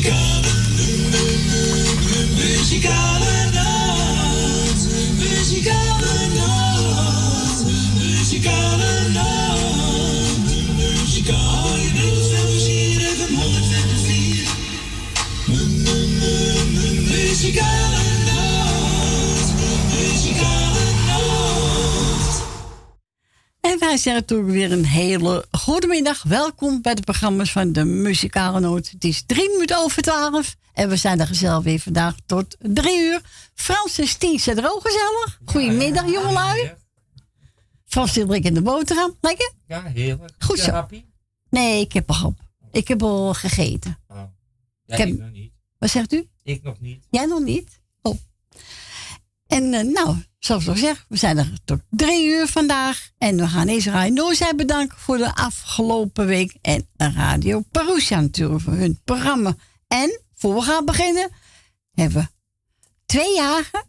she? Zeg natuurlijk weer een hele goede middag. Welkom bij de programma's van de Muzikale Noot. Het is drie minuten over twaalf. En we zijn er gezellig weer vandaag tot drie uur. Frans en Stien zijn er ook gezellig. Goedemiddag, jongelui. Frans zit in de boterham. Lekker? Ja, heerlijk. Goed zo. Nee, ik heb al, ik heb al gegeten. Oh. Ja, ik, heb, nog niet. Wat zegt u? Ik nog niet. Jij nog niet? Oh. En uh, nou, zoals ik al zeg, we zijn er tot drie uur vandaag. En we gaan eerst Radio bedanken voor de afgelopen week. En Radio Parousia natuurlijk voor hun programma. En voor we gaan beginnen, hebben we twee jaren.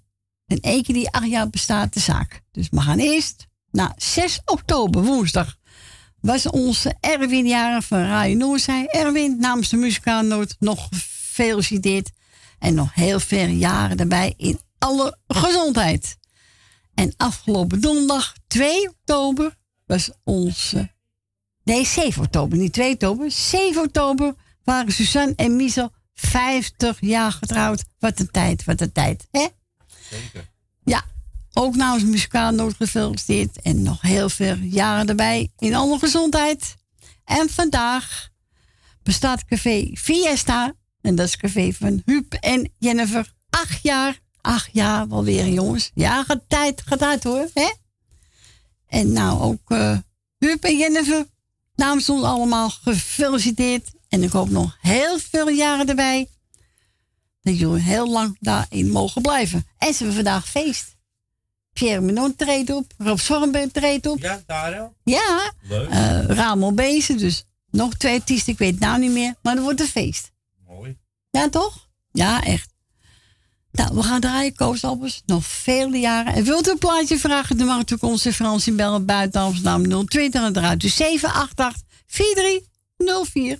En één keer die acht jaar bestaat de zaak. Dus we gaan eerst naar 6 oktober, woensdag. Was onze Erwin jaren van Radio Noorzij. Erwin, namens de muzikale noot, nog gefeliciteerd. En nog heel veel jaren daarbij in alle gezondheid. En afgelopen donderdag, 2 oktober, was onze. Nee, 7 oktober, niet 2 oktober. 7 oktober waren Suzanne en Miesel 50 jaar getrouwd. Wat een tijd, wat een tijd, hè? Zeker. Ja, ook namens muzikaal nood gefeliciteerd. En nog heel veel jaren erbij in alle gezondheid. En vandaag bestaat café Fiesta. En dat is café van Huub en Jennifer. Acht jaar Ach ja, wel weer jongens. Ja, gaat tijd, gaat uit hoor. Hè? En nou ook uh, Huub en Jennifer. Namens ons allemaal gefeliciteerd. En ik hoop nog heel veel jaren erbij. Dat jullie heel lang daarin mogen blijven. En ze hebben vandaag feest. Pierre Menon treedt op. Rob Zornberg treedt op. Ja, daar? Ja. Leuk. Uh, Ramel Bezen. Dus nog twee artiesten. Ik weet het nou niet meer. Maar er wordt een feest. Mooi. Ja, toch? Ja, echt. Nou, we gaan draaien, Koos Albers, nog vele jaren. En wilt u een plaatje vragen, dan mag u onze Frans in bellen buiten Amsterdam 020 en eruit dus 788 4304.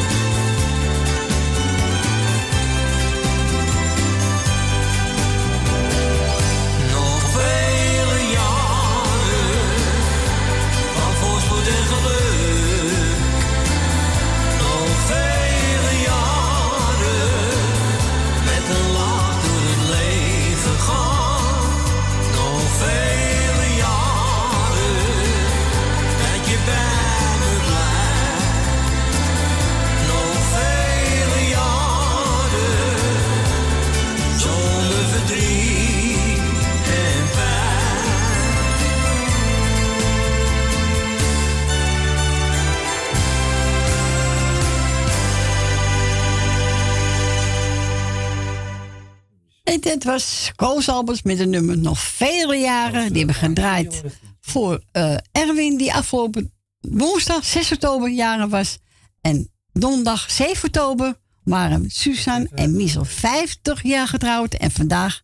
Het, was Koos Albers met een nummer nog vele jaren. Die hebben gedraaid voor eh, Erwin, die afgelopen woensdag 6 oktober jaren was. En donderdag 7 oktober waren Suzanne en Miesel 50 jaar getrouwd. En vandaag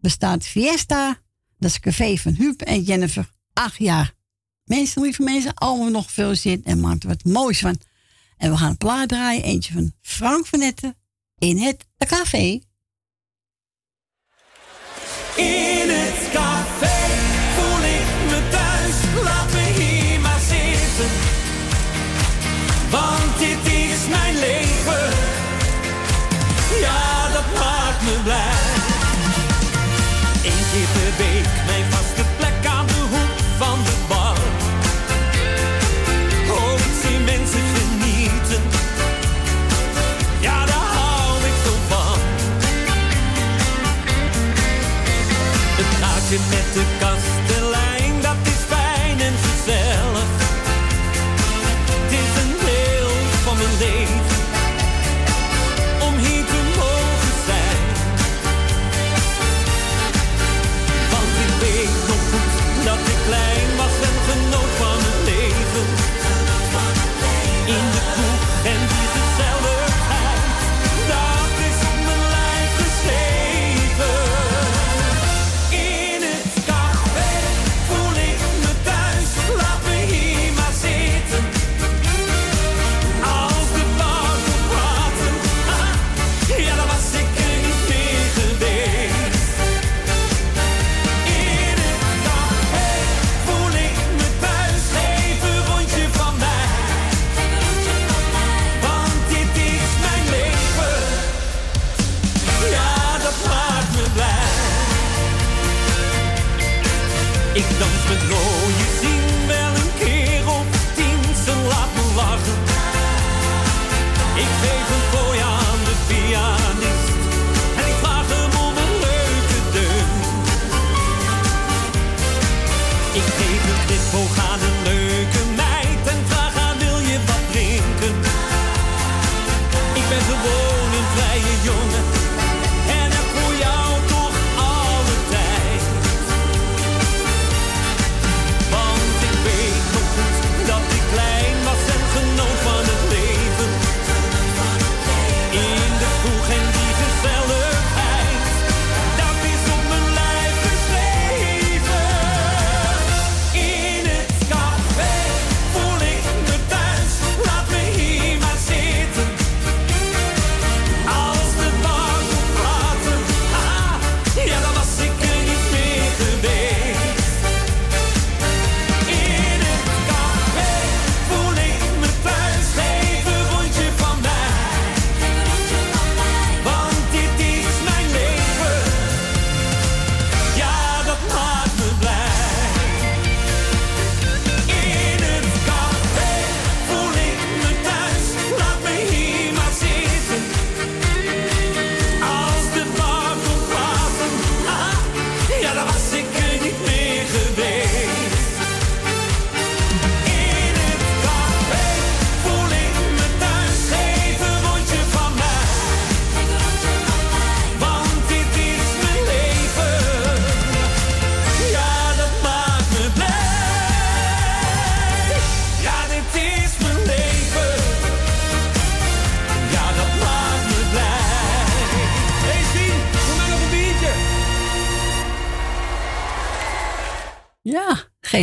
bestaat Fiesta, dat is café van Huub en Jennifer, 8 jaar. Mensen, lieve mensen, allemaal nog veel zin en maakt er wat moois van. En we gaan plaat draaien, eentje van Frank van in het café. In het met de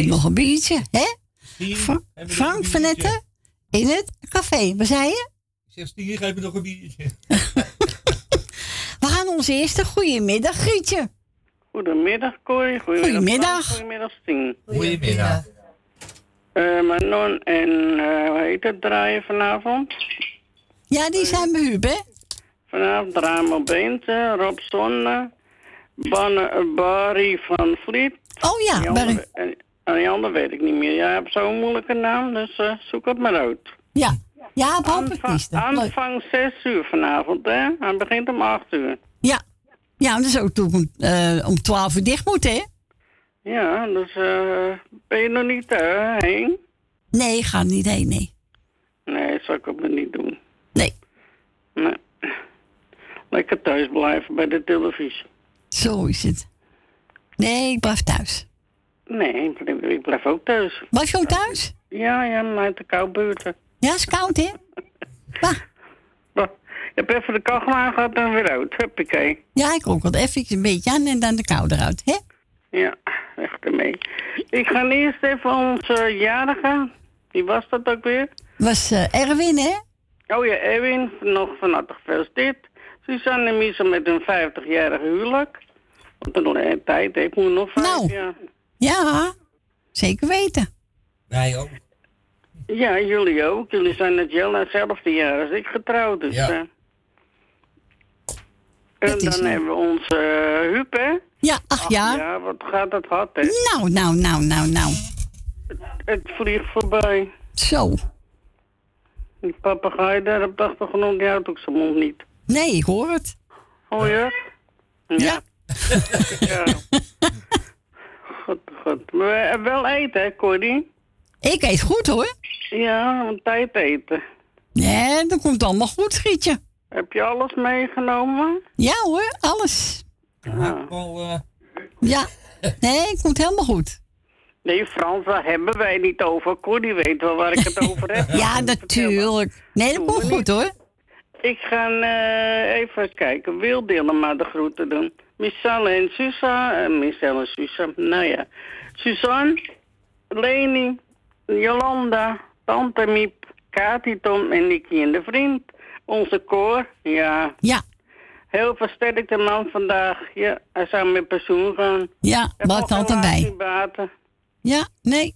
Nog een biertje, hè? Frank van? Netten in het café. Wat zei je? Ik zeg, Stien, geef me nog een biertje. We gaan onze eerste goedemiddag, Grietje. Goedemiddag, Corrie. Goedemiddag. Goedemiddag. Goedemiddag, Stien. Goedemiddag. Eh Manon en eh hoe heet het draaien vanavond? Ja, die zijn bij Huub, hè? Vanavond draaien we Beente, Rob Zonne, Banne, eh, Barry van Vliet. Oh ja, en, en die andere weet ik niet meer. Jij hebt zo'n moeilijke naam, dus eh, zoek het maar uit. ja. Ja, op Aanvang, Hopperkisten. Leuk. aanvang 6 uur vanavond, hè? Hij begint om 8 uur. Ja. Ja, dat is ook toen om, eh, om 12 uur dicht moet, hè? Ja, dus eh, ben je nog niet heen? Nee, ik ga niet heen, nee. Nee, zou ik ook niet doen. Nee. Nee. Lekker thuis blijven bij de televisie. Zo is het. Nee, ik blijf thuis. Nee, ik blijf, ook thuis. Blijf je ook thuis? Ja, ja, maar de koude buurten. Ja, is koud, hè? Bah. Je hebt even de kachel aangehad en weer uit. Huppakee. Ja, ik ook wel even een beetje aan en dan de kou eruit, hè? Ja, echt ermee. Ik ga eerst even onze jarige. Wie was dat ook weer? Was eh, Erwin, hè? Oh ja, Erwin, nog van harte gefeliciteerd. Suzanne en Misa met een 50-jarige huwelijk. Want er nog een tijd heeft, moet nog vijf Nou. jaar. Ja, zeker weten. Wij ook. Ja, jullie ook. Jullie zijn net heel hetzelfde jaar als ik getrouwd. Dus, Ja. eh. En dan zo. hebben we onze uh, Huub, hè? Ja, ach ja. Ja, wat gaat dat hard, hè? Nou, nou, nou, nou, nou. Het vliegt voorbij. Zo. Die papegaai daar op de achtergrond, die houdt ook zijn mond niet. Nee, ik hoor het. Hoor je het? Ja. ja. Goed, goed. Maar eh, wel eten, hè, Corrie? Ik eet goed, hoor. Ja, een tijd eten. Nee, dat komt allemaal goed, Grietje. Heb je alles meegenomen? Ja, hoor, alles. Gehaktbal, eh, Ja. Nee, komt helemaal goed. Nee, Frans, daar hebben wij niet over. Corrie weet wel waar ik het over heb. Ja, natuurlijk. Nee, dat komt goed, hoor. Ik ga eh, even kijken. Wil maar de groeten doen. Michelle en Susa. Uh, Michelle en Susa. Nou ja. Suzanne, Leni, Jolanda, Tante Miep, Kati, Tom en Nicky en de vriend. Onze koor. Ja. Ja, Heel versterkte man vandaag. Ja, hij zou met pensioen gaan. ja, altijd helaas bij. baten. Ja, nee.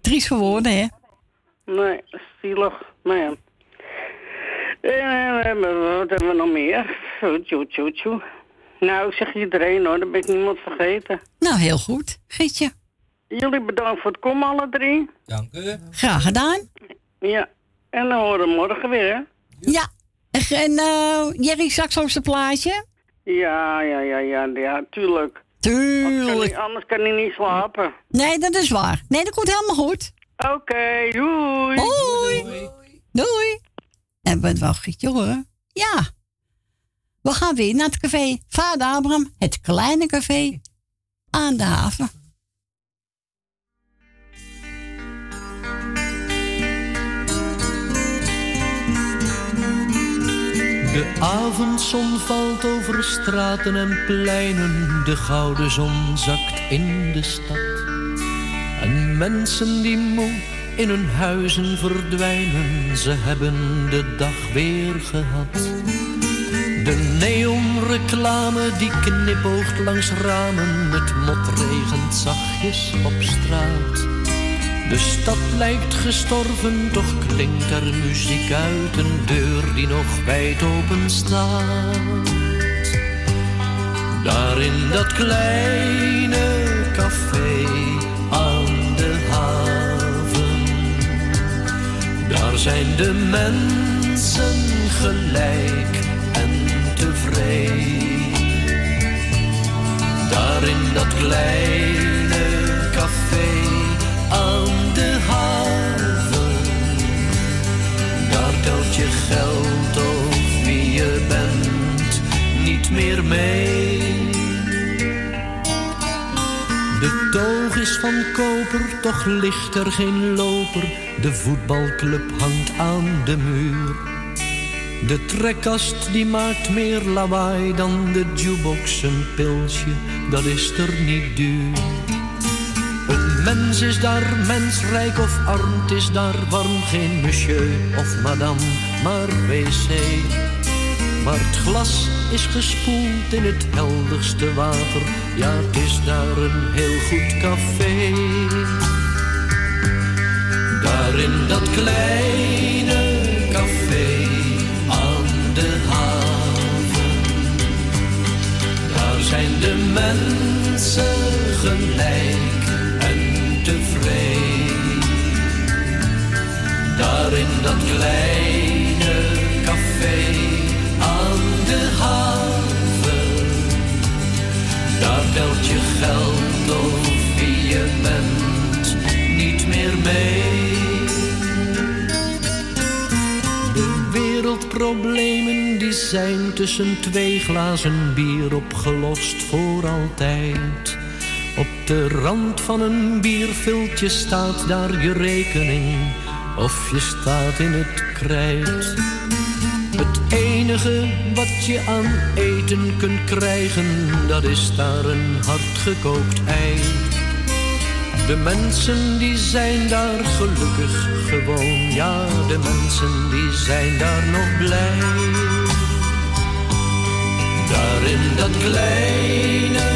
Triest voor woorden, hè? Nee, zielig. Maar ja. Eh, wat hebben we nog meer? Tjoe, tjoe, tjoe. Nou, ik zeg iedereen hoor, dan ben ik niemand vergeten. Nou, heel goed, Grietje. Jullie bedankt voor het komen, alle drie. dank u. Graag gedaan. Ja, en dan horen we morgen weer, hè? Ja. En eh Jerry, straks op zijn plaatje? Ja, ja, ja, ja, ja, tuurlijk. Anders kan, Tuurlijk. hij, anders kan hij niet slapen. Nee, dat is waar. Nee, dat komt helemaal goed. Oké, doei. Hoi. Doei. En wat wel Grietje hoor. Ja. We gaan weer naar het café Vader Abraham. Het kleine café aan de haven. De avondzon valt over straten en pleinen, de gouden zon zakt in de stad. En mensen die moe in hun huizen verdwijnen, ze hebben de dag weer gehad. De neonreclame die knipoogt langs ramen, het mot regent zachtjes op straat. De stad lijkt gestorven, toch klinkt er muziek uit een deur die nog wijd open staat. Daar in dat kleine café aan de haven, daar zijn de mensen gelijk Daar in dat kleine café aan de haven. Daar telt je geld of wie je bent niet meer mee. De toog is van koper, toch ligt er geen loper. De voetbalclub hangt aan de muur. De trekkast die maakt meer lawaai dan de jukebox. Een pilsje, dat is er niet duur. Een mens is daar mensrijk of arm, het is daar warm. Geen monsieur of madame, maar wc. Maar het glas is gespoeld in het helderste water. Ja, het is daar een heel goed café. Daar in dat kleine de mensen gelijk en tevreden. Daar in dat kleine café aan de haven. Daar telt je geld of wie je bent niet meer mee. problemen die zijn tussen twee glazen bier opgelost voor altijd. Op de rand van een bierviltje staat daar je rekening of je staat in het krijt. Het enige wat je aan eten kunt krijgen, dat is daar een hardgekookt ei. De mensen die zijn daar gelukkig gewoon, ja, de mensen die zijn daar nog blij. Daar in dat kleine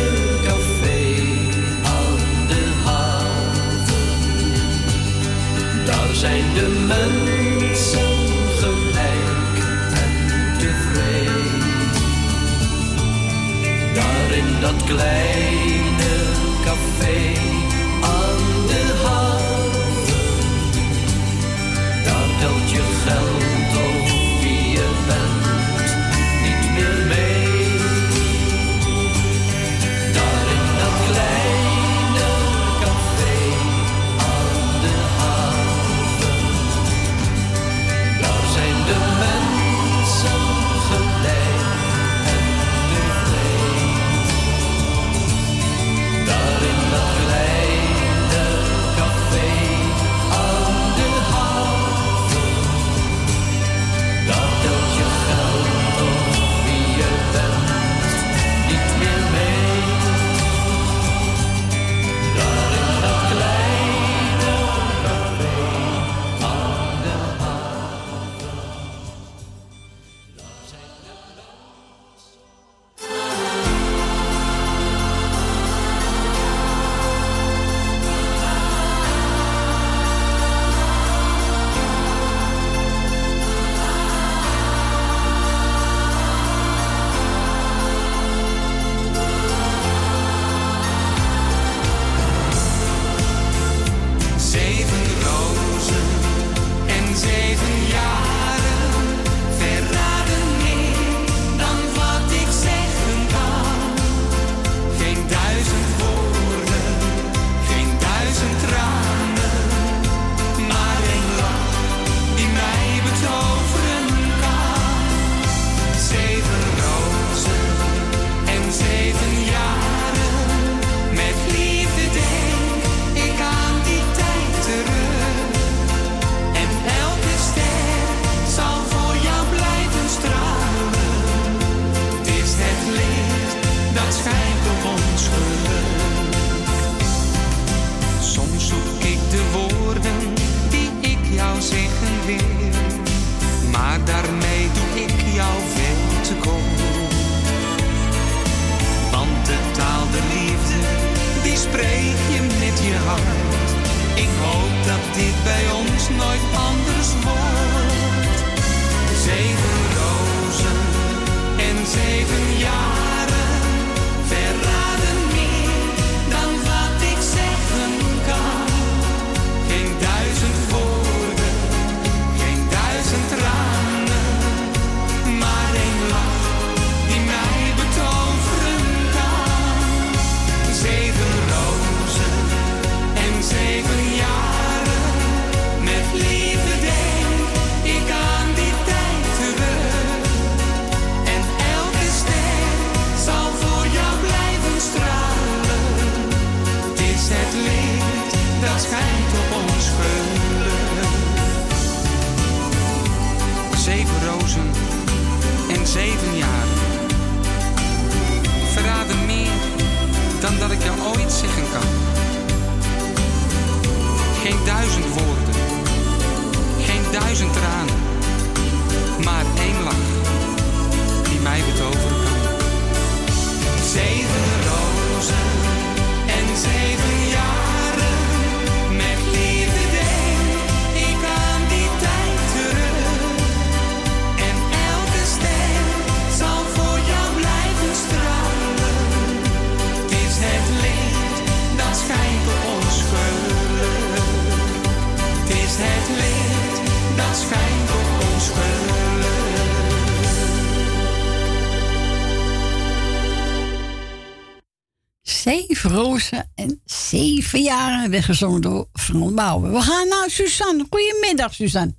Yves en zeven jaren weggezongen door Frans Bouwen. We gaan naar Suzanne. Goedemiddag, Suzanne.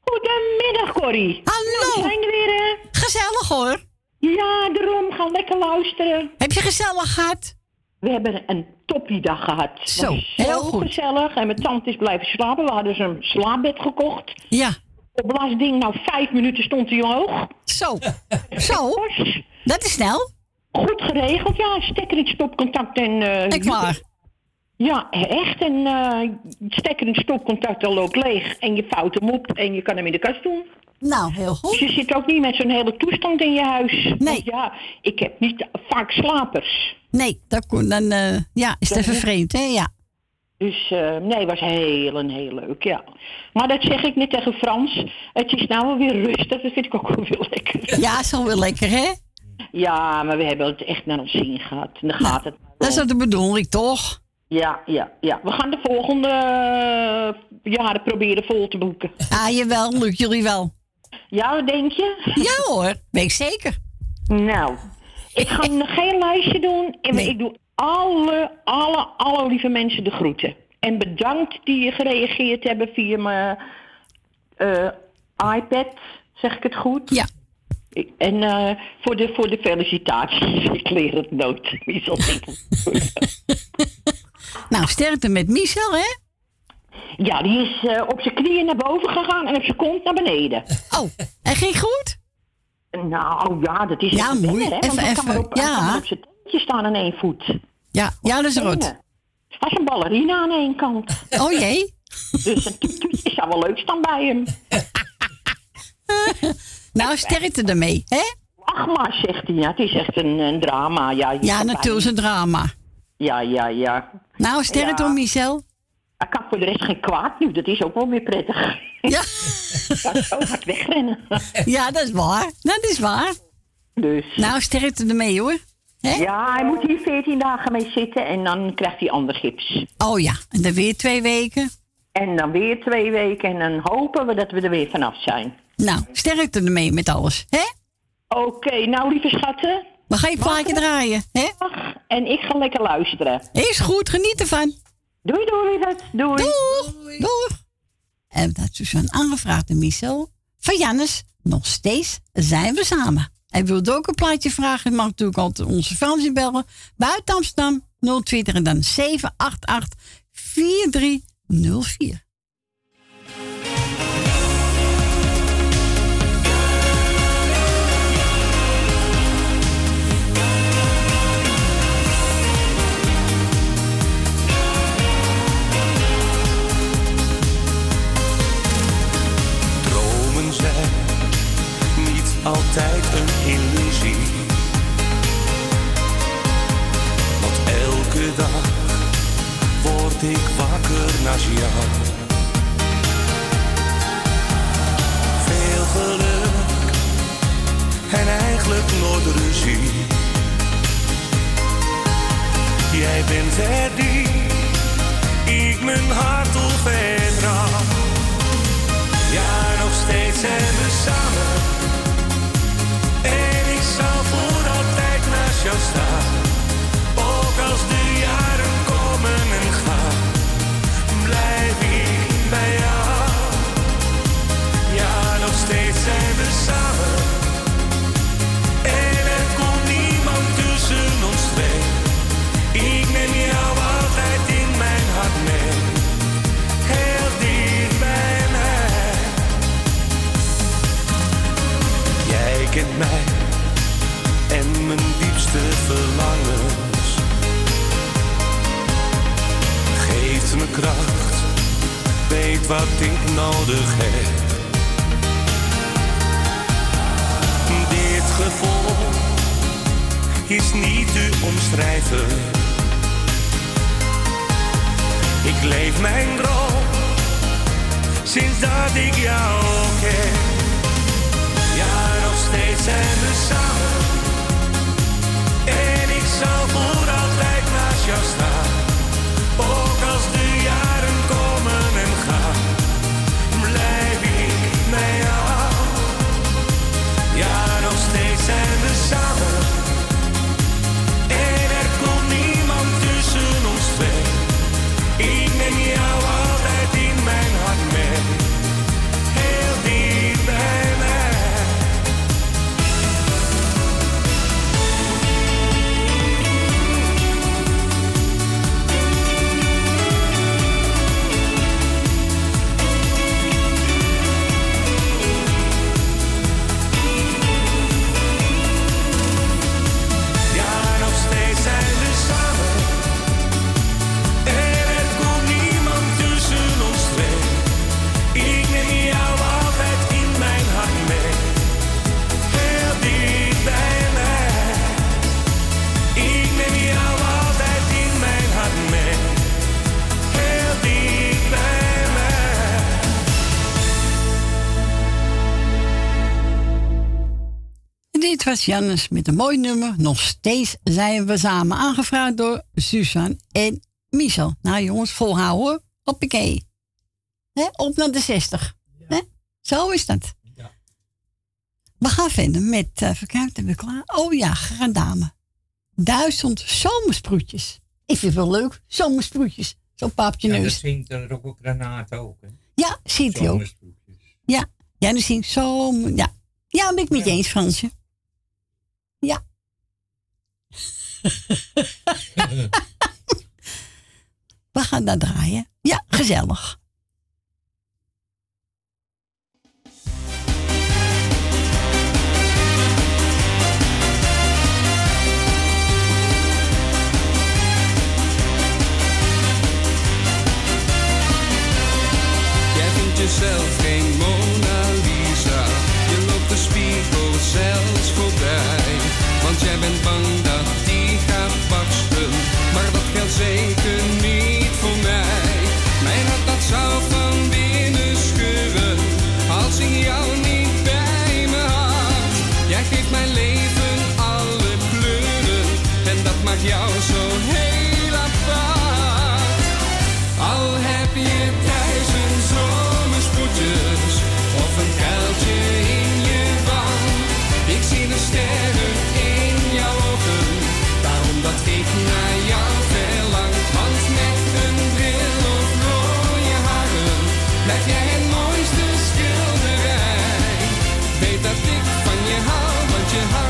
Goedemiddag, Corrie. Hallo. Nou, we zijn er weer, hè? Gezellig, hoor. Ja, daarom. Ga lekker luisteren. Heb je gezellig gehad? We hebben een toppiedag gehad. Zo, heel gezellig. En mijn tante is blijven slapen. We hadden een slaapbed gekocht. Ja. Op ding, nou vijf minuten stond hij omhoog. Zo, zo. Dat is snel goed geregeld. Ja, stekker in het stopcontact en... En klaar. Ja, echt. En eh stekker in stopcontact al loopt leeg. En je vouwt hem op en je kan hem in de kast doen. Nou, heel Dus goed. je zit ook niet met zo'n hele toestand in je huis. Nee. Ja, ik heb niet vaak slapers. Nee, dat kon dan... eh, ja, is het even vreemd, hè? Ja. Dus eh, nee, was heel en heel leuk, ja. Maar dat zeg ik niet tegen Frans. Het is nou weer rustig, dat vind ik ook wel weer lekker. Ja, is wel weer lekker, hè? Ja, maar we hebben het echt naar ons zin gehad. En dan gaat het. Dat is wat de bedoeling, toch? Ja, ja, ja. We gaan de volgende eh, jaren proberen vol te boeken. Ah, jawel, lukt jullie wel. Ja, denk je? Ja hoor, weet ik zeker. Nou, ik ga een geen lijstje doen. En Nee. ik doe alle, alle, alle lieve mensen de groeten. En bedankt die gereageerd hebben via mijn eh, iPad. Zeg ik het goed? Ja. Ik- En eh, voor, de, voor de felicitaties. Ik leer het nooit. Denken? Nou, sterkte met Michel, hè? Ja, die is eh, op zijn knieën naar boven gegaan en op zijn kont naar beneden. Oh, en ging goed? Nou ja, dat is Ja, mooi. wennen, hè, want Even- kan op, kan ja. op zijn teentje staan aan één voet. Ja, ja dat is rood. Hij is een ballerina aan één kant. Oh jee. Dus een toetje zou wel leuk staan bij hem. Nou, sterkte ermee, hè? Ach maar, zegt hij. Ja, het is echt een, een drama. Ja, Ja, natuurlijk is een drama. Ja, ja, ja. Nou, sterkte Ja. om Michel. Hij kan voor de rest geen kwaad nu. Dat is ook wel weer prettig. Ja. Hij kan zo hard wegrennen. ja, dat is waar. Dat is waar. Dus. Nou, sterkte ermee, hoor. Ja, hij moet hier 14 dagen mee zitten en dan krijgt hij ander gips. Oh ja, en dan weer twee weken. En dan weer twee weken en dan hopen we dat we er weer vanaf zijn. Nou, sterkte ermee met alles, hè? Oké, nou lieve schatten. We gaan je plaatje draaien, hè? En ik ga lekker luisteren. Is goed, geniet ervan. Doei, doei, lieverd. Doei. Doeg, doeg. En dat is dus een aangevraagd door Michel. Van Jannes, nog steeds zijn we samen. En wilt ook een plaatje vragen, mag natuurlijk altijd onze Frans bellen. Buiten Amsterdam 020 en dan 788 4304. Altijd een illusie. Want elke dag word ik wakker naast jou. Veel geluk en eigenlijk nooit ruzie. Jij bent er die ik mijn hart op. Ja, nog steeds zijn we samen. Ook als de jaren komen en gaan, blijf ik bij jou. Ja, nog steeds zijn we samen. En er komt niemand tussen ons twee. Ik neem jou altijd in mijn hart mee. Heel dicht bij mij. Jij kent mij diepste verlangens. Geeft me kracht, weet wat ik nodig heb. Dit gevoel is niet te omschrijven. Ik leef mijn droom sinds dat ik jou ken. Ja, nog steeds zijn we samen. Zal voor altijd naast jou staan. Dit was Jannes met een mooi nummer. Nog steeds zijn we samen aangevraagd door Suzanne en Michel. Nou jongens, volhouden. Hoppakee. Hè, op naar de 60. Hè? Zo is dat. We gaan verder met, uh, kijken, hebben we klaar? Oh ja, dame. Duizend zomersproetjes. Ik vind het wel leuk, zomersproetjes. Zo'n papje Ja, dat neus. zingt er ook op granaat ook. Hè? Ja, ziet hij ook. Zomersproetjes. Ja, ja, dan zingt zomer. Ja, ja ben ik met je eens, Fransje. Ja. We gaan dat draaien. Ja, gezellig. Hou, want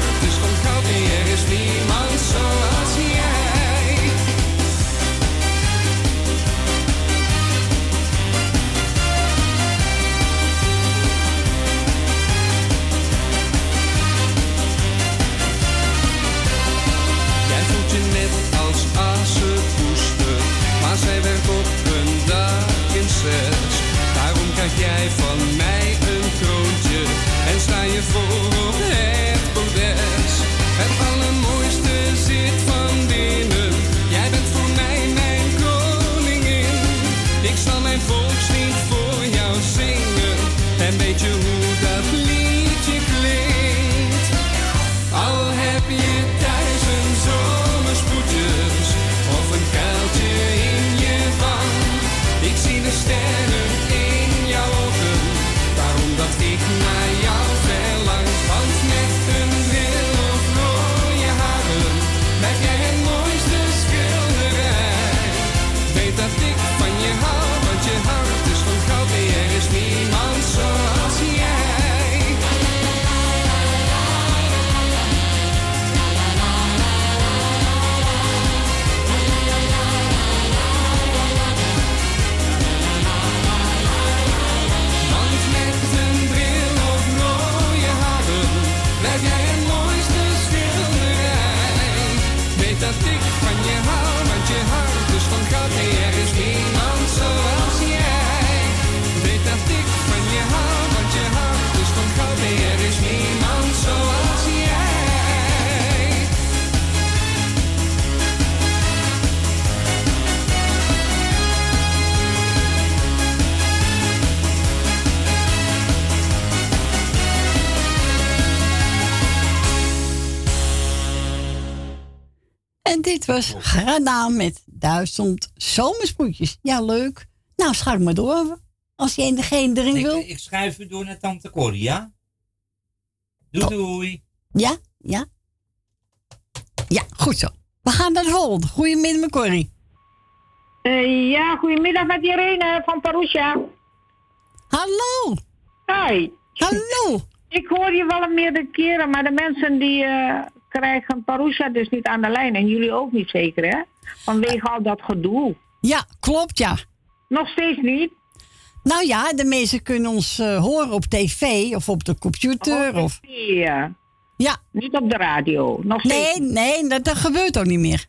dit was gedaan met duizend zomersproetjes. Ja, leuk. Nou, schuif maar door. Als je degene erin wil. Ik, ik schuif u door naar Tante Corrie, ja? Doei, doei. Ja, ja. Ja, goed zo. We gaan naar de volgende. Goedemiddag, Corrie. Eh, ja, goedemiddag met Irene van Parousia. Hallo. Hi. Hallo. Ik hoor je wel meerdere keren, maar de mensen die eh, krijgen Parousia dus niet aan de lijn. En jullie ook niet zeker, hè? Vanwege al dat gedoe. Ja, klopt, ja. Nog steeds niet? Nou ja, de mensen kunnen ons eh, horen op tv of op de computer. Of... Ja. Ja. Niet op de radio. Nog steeds Nee, nee, dat, dat gebeurt ook niet meer.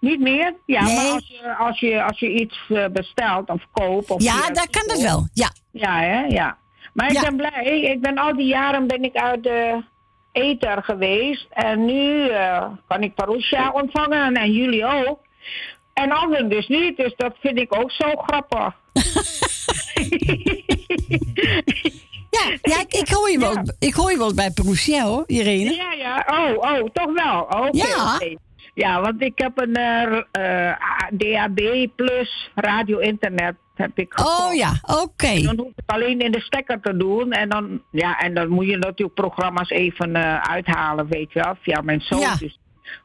Niet meer? Ja, Nee. maar als je, als je, als je iets eh, bestelt of koopt... Of Ja, dat kan dat wel. Ja. Ja, hè? Ja. Maar ik Ja. ben blij. Ik ben al die jaren ben ik uit de ether geweest. En nu eh, kan ik Parousia ontvangen en jullie ook. En anderen dus niet. Dus dat vind ik ook zo grappig. Ja, ja ik, ik hoor je wel, ik hoor je wel bij Perusia hoor, Irene. Ja, ja. Oh, oh, toch wel. Oké, Ja. Ja, want ik heb een eh, eh, DAB plus radio internet heb ik gekocht. Oh ja, oké. Dan hoef ik alleen in de stekker te doen. En dan, ja, en dan moet je natuurlijk programma's even eh, uithalen, weet je wel. Via mijn zoon. Ja. Dus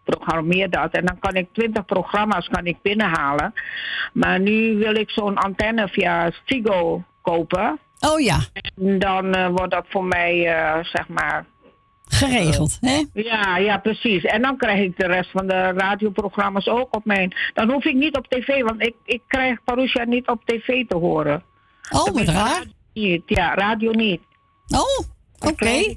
programmeer dat. En dan kan ik 20 programma's kan ik binnenhalen. Maar nu wil ik zo'n antenne via Stigo kopen. Oh ja, En dan eh, wordt dat voor mij, eh, zeg maar... geregeld, hè? Ja, ja, precies. En dan krijg ik de rest van de radioprogramma's ook op mijn... Dan hoef ik niet op tv, want ik, ik krijg Parousia niet op tv te horen. Oh, wat Tenminste, raar. radio Niet. Ja, radio niet. Oh, oké.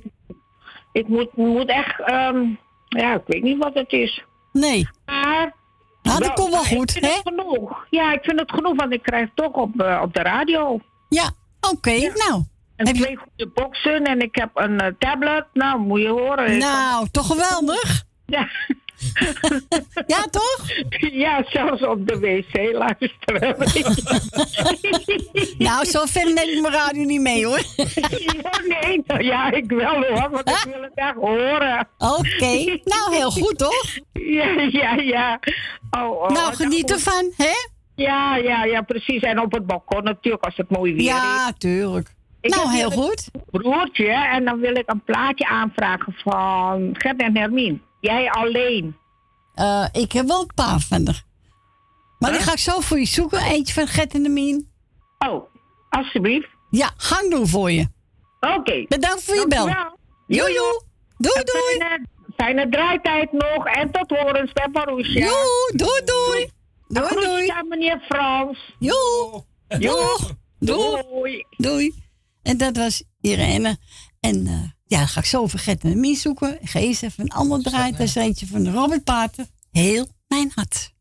Ik moet, moet echt, ehm, ja, ik weet niet wat het is. Nee. Maar. Nou, dat komt wel goed, hè? genoeg. Ja, ik vind het genoeg, want ik krijg het toch op, eh, op de radio. Ja, oké, nou. En twee goede boxen en ik heb een eh, tablet. Nou, moet je horen. Nou, toch geweldig? Ja. ja, toch? Ja, zelfs op de wc luisteren. Nou, zo ver neem ik mijn radio niet mee, hoor. Ja, nee, nou ja, ik wel hoor, want ik wil het echt horen. Oké, nou heel goed toch? Ja, ja, ja. Oh, oh, Nou, geniet ervan, hè? Ja, ja, ja, precies. En op het balkon natuurlijk, als het mooi weer is. Ja, tuurlijk. Ik nou, heel goed. broertje en dan wil ik een plaatje aanvragen van Gert en Hermien. Jij alleen. Eh, ik heb wel een paar van er. Maar die ga ik zo voor je zoeken. Eentje van Gert en de Mien. Oh, alsjeblieft. Ja, gang doen voor je. Oké. Bedankt voor je bel. Joe, joe. Doei, doei. Fijne, fijne draaitijd nog en tot horen, Stefan Roesja. Joe, doei, doei. Doei, doei. aan meneer Frans. Joe. Doeg. Doei. Doei. En dat was Irene. En eh, ja, dan ga ik zo voor Gert en de Mien zoeken. Ik ga eerst even een ander draaien. Dat is eentje van Robert Pater. Heel mijn hart.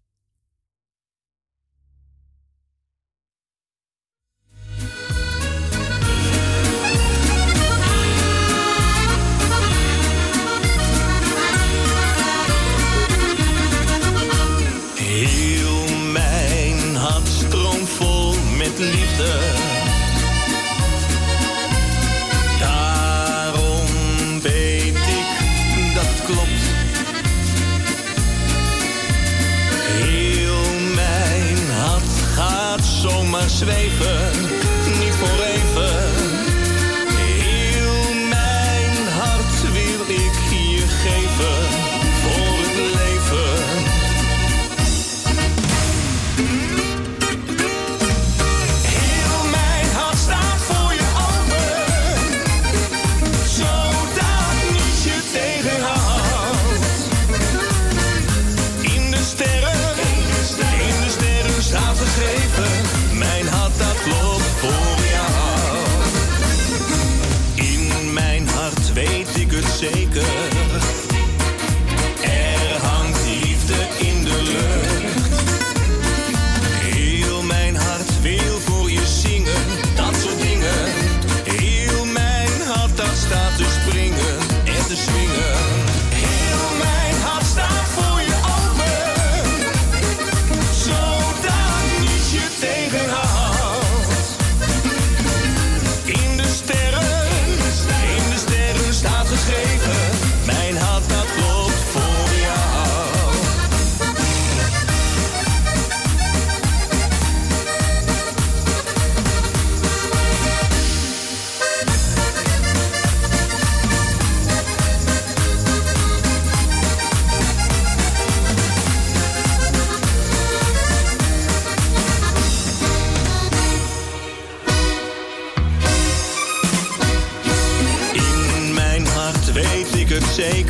Zweven,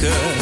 het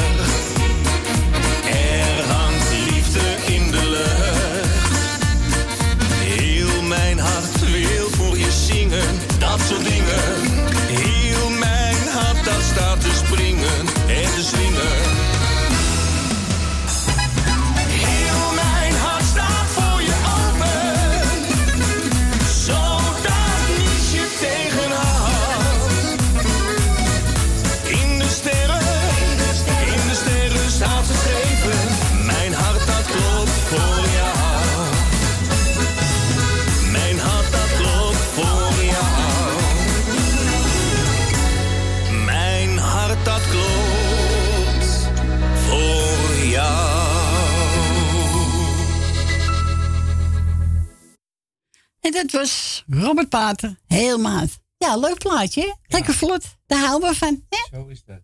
dat was Robert Pater, heel maat. Ja, leuk plaatje, hè? Lekker vlot. Daar houden we van. Hè? Zo is dat.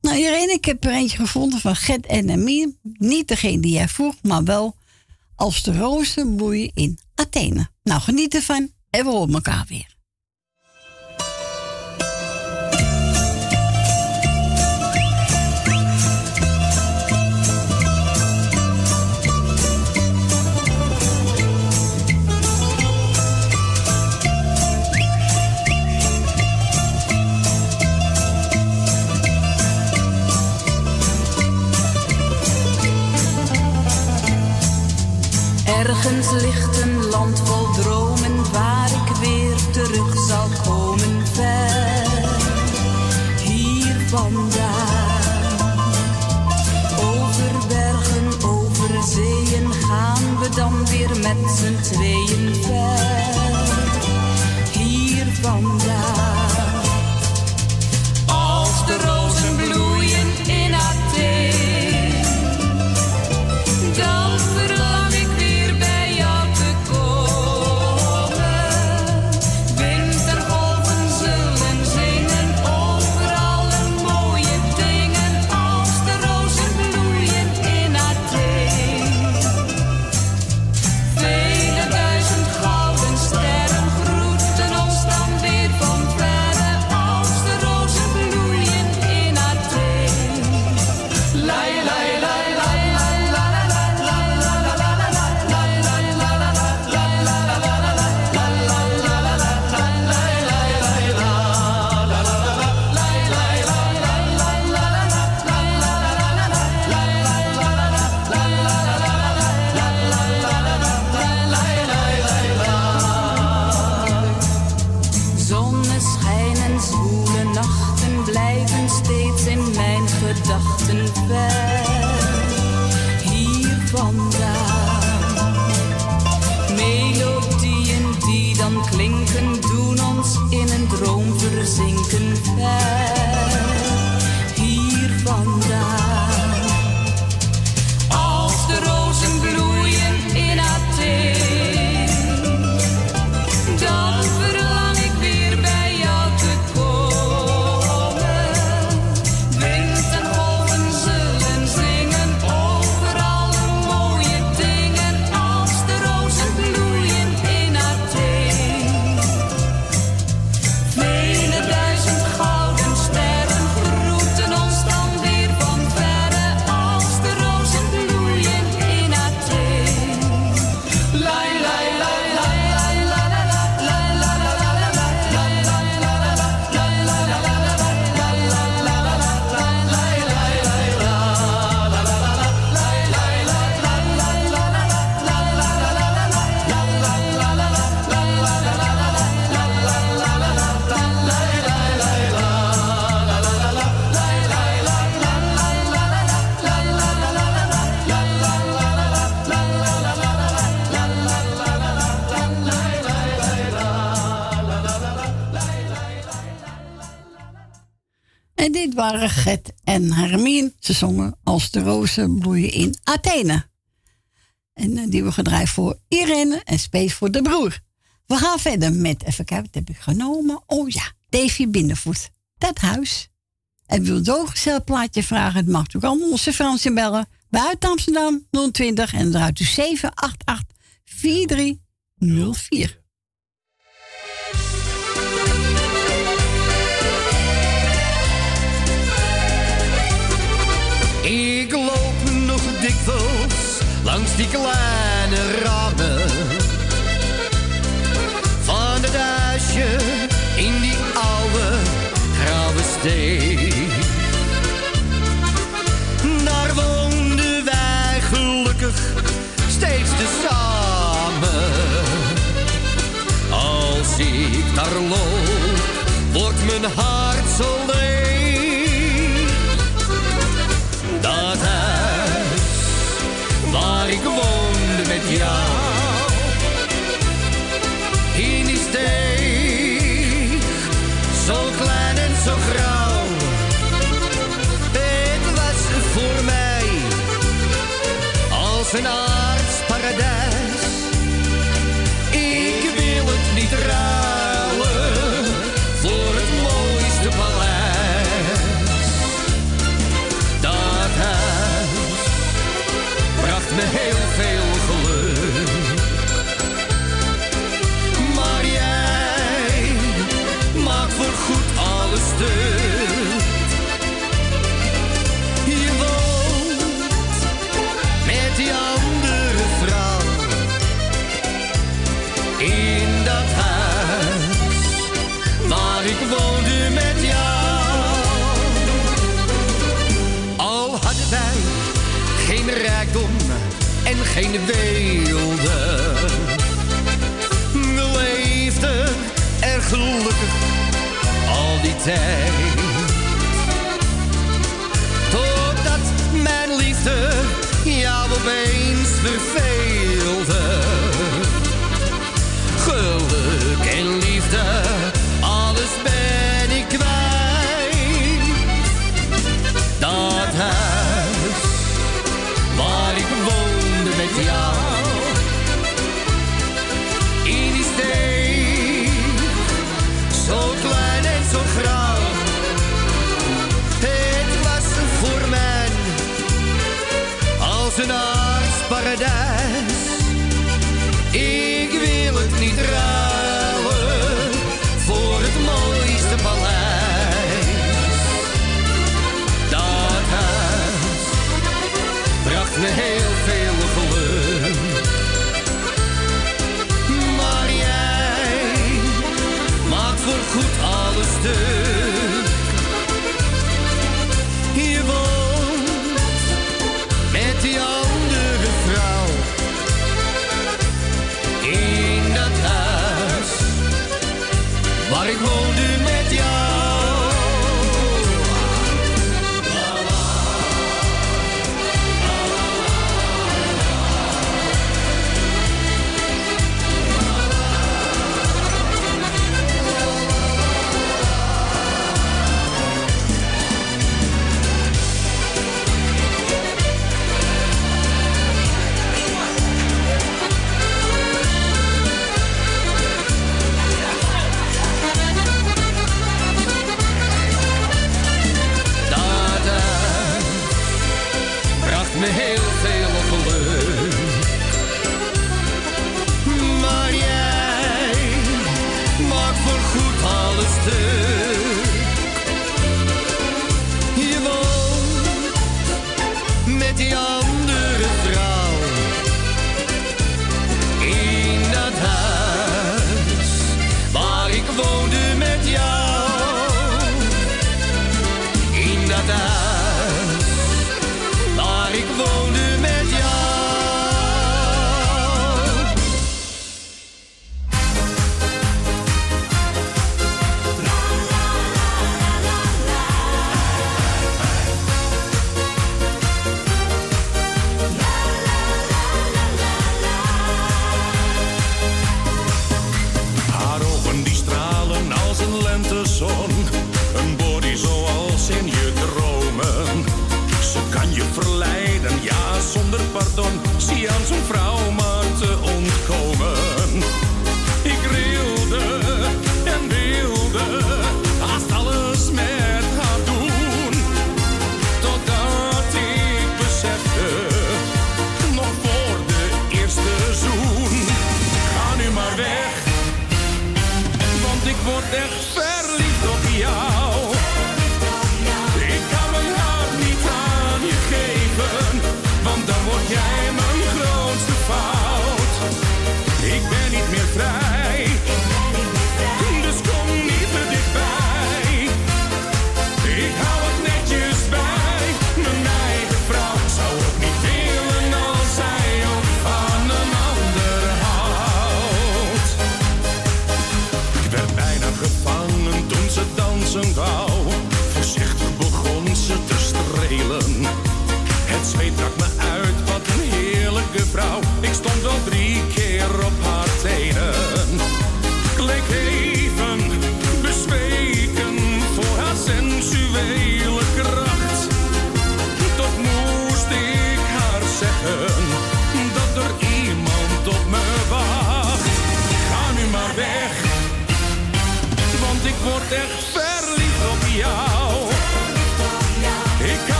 Nou, Irene, ik heb er eentje gevonden van Gert en Amir. Niet degene die jij vroeg, maar wel als de rozen bloeien in Athene. Nou, geniet ervan en we horen elkaar weer. Ergens ligt een land vol dromen waar ik weer terug zal komen ver. Hier vandaan. Over bergen, over zeeën gaan we dan weer met z'n tweeën waren en Hermien. Ze zongen als de rozen bloeien in Athene. En eh, die we gedraaid voor Irene en Space voor de broer. We gaan verder met, even kijken, wat heb ik genomen? Oh ja, Davy Binnenvoet. Dat huis. En wil zo'n plaatje vragen, het mag ook allemaal onze Fransje bellen. Buiten Amsterdam 020 en eruit u 788 4304. Mijn hart zo leeg. Dat huis waar ik woonde met jou. Totdat mijn liefde jou opeens verveelde.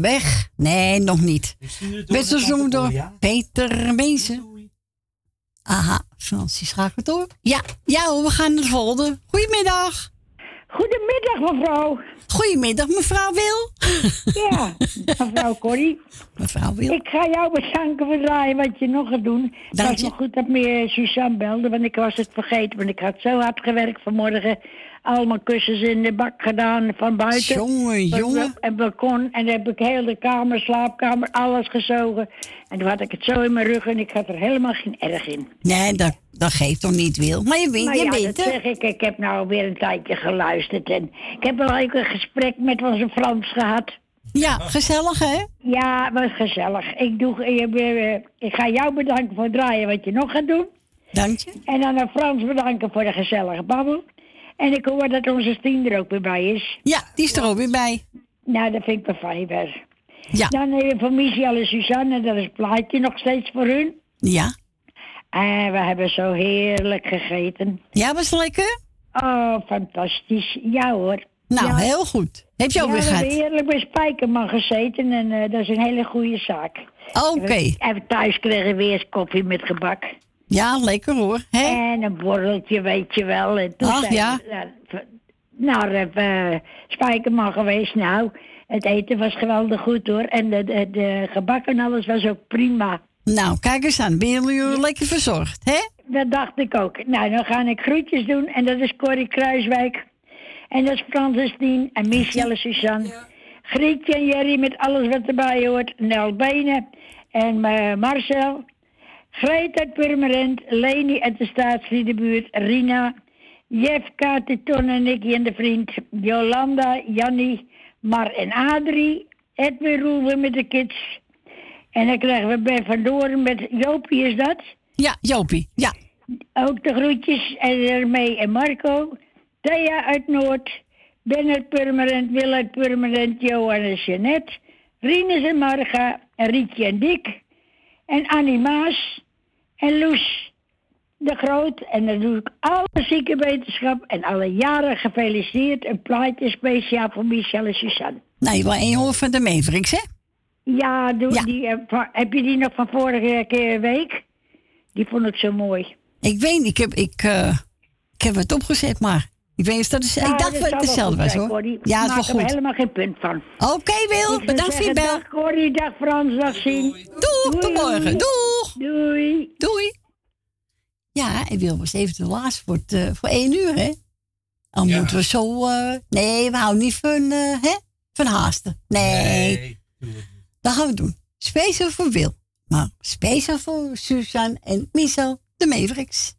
Weg. Nee, nog niet. door Werd zo naar Tante door. Peter Bezen. Aha, Francis schakelt door. Ja, ja hoor, we gaan naar de volgende. Goedemiddag. Goedemiddag, mevrouw. Goedemiddag, mevrouw Wil. Ja, mevrouw Corrie. Mevrouw Wil. Ik ga jou bedanken voor het draaien wat je nog gaat doen. Het Dank was je. nog goed dat me Suzanne belde, want ik was het vergeten. Want ik had zo hard gewerkt vanmorgen. Allemaal kussens in de bak gedaan van buiten. Jongen, jongen. En balkon. En dan heb ik heel de kamer, slaapkamer, alles gezogen. En toen had ik het zo in mijn rug en ik had er helemaal geen erg in. Nee, dat, dat geeft toch niet, Wil. Maar je weet, Maar je ja, weet dat het. zeg ik. Ik heb nou weer een tijdje geluisterd. En ik heb wel ook een gesprek met onze Frans gehad. Ja, gezellig hè? Ja, was gezellig. Ik, doe, ik, ben- ik ga jou bedanken voor het draaien wat je nog gaat doen. Dank je. En dan aan Frans bedanken voor de gezellige babbel. En ik hoor dat onze Stien er ook weer bij is. Ja, die is er ook weer bij. Nou, dat vind ik wel fijn weer. Ja. Dan even voor Michel en Suzanne, dat is het plaatje nog steeds voor hun. Ja. En we hebben zo heerlijk gegeten. Ja, was lekker? Oh, fantastisch. Ja hoor. Nou, Ja. heel goed. Heb je ook ja, weer we hebben gehad? heerlijk bij Spijkerman gezeten en eh, dat is een hele goede zaak. Oké. En, en thuis kregen we weer eens koffie met gebak. Ja, lekker hoor. En een borreltje, weet je wel. En toen Ach, ja. we naar, eh, Spijkerman geweest. Nou, het eten was geweldig goed hoor. En de, de, de gebak en alles was ook prima. Nou, kijk eens aan. Ben jullie lekker verzorgd, hè? Dat dacht ik ook. Nou, dan ga ik groetjes doen. En dat is Corrie Kruiswijk. En dat is Francis Dien en Michelle Suzanne. Grietje en Jerry met alles wat erbij hoort. Nel Benen en eh, Marcel. Greet uit Purmerend. Leni uit de Staatsliedenbuurt. Rina. Jeff, Kate, Ton en Nicky en de vriend. Jolanda, Jannie, Mar en Adrie. Edwin Roeven met de kids. En dan krijgen we Ben van Doorn met Jopie, is dat? Ja, Jopie. Ja. Ook de groetjes en ermee en Marco. Thea uit Noord. Ben uit Purmerend, Wil uit Purmerend, Johan en Jeanette. Rinus en Marga. En Rietje en Dick. En Annie Maas. En Loes de Groot. En dan doe ik alle ziekenwetenschap en alle jaren gefeliciteerd. Een plaatje speciaal voor Michel en Suzanne. Nou, je wil één hoor van de Mavericks, hè? Ja, doe, Die, eh, heb je die nog van vorige keer week? Die vond ik zo mooi. Ik weet niet, ik heb, ik, eh, ik heb het opgezet, maar ik weet niet, dat is, Ja, ik dacht dat het goed was, hoor. Corrie. Ja, het was er goed. helemaal geen punt van. Oké, Wil, Ik bedankt voor je bel. Dag Corrie, dag Frans, dag Sien. Doeg, tot morgen. Doeg. Doei. Doei. Ja, en Wil was even de laatste voor, het, eh, voor één uur, hè? Dan moeten we zo... eh, nee, we houden niet van, eh, hè? van haasten. Nee. Dat gaan we doen. Speciaal voor Wil. Maar speciaal voor Suzanne en Michel de Mavericks.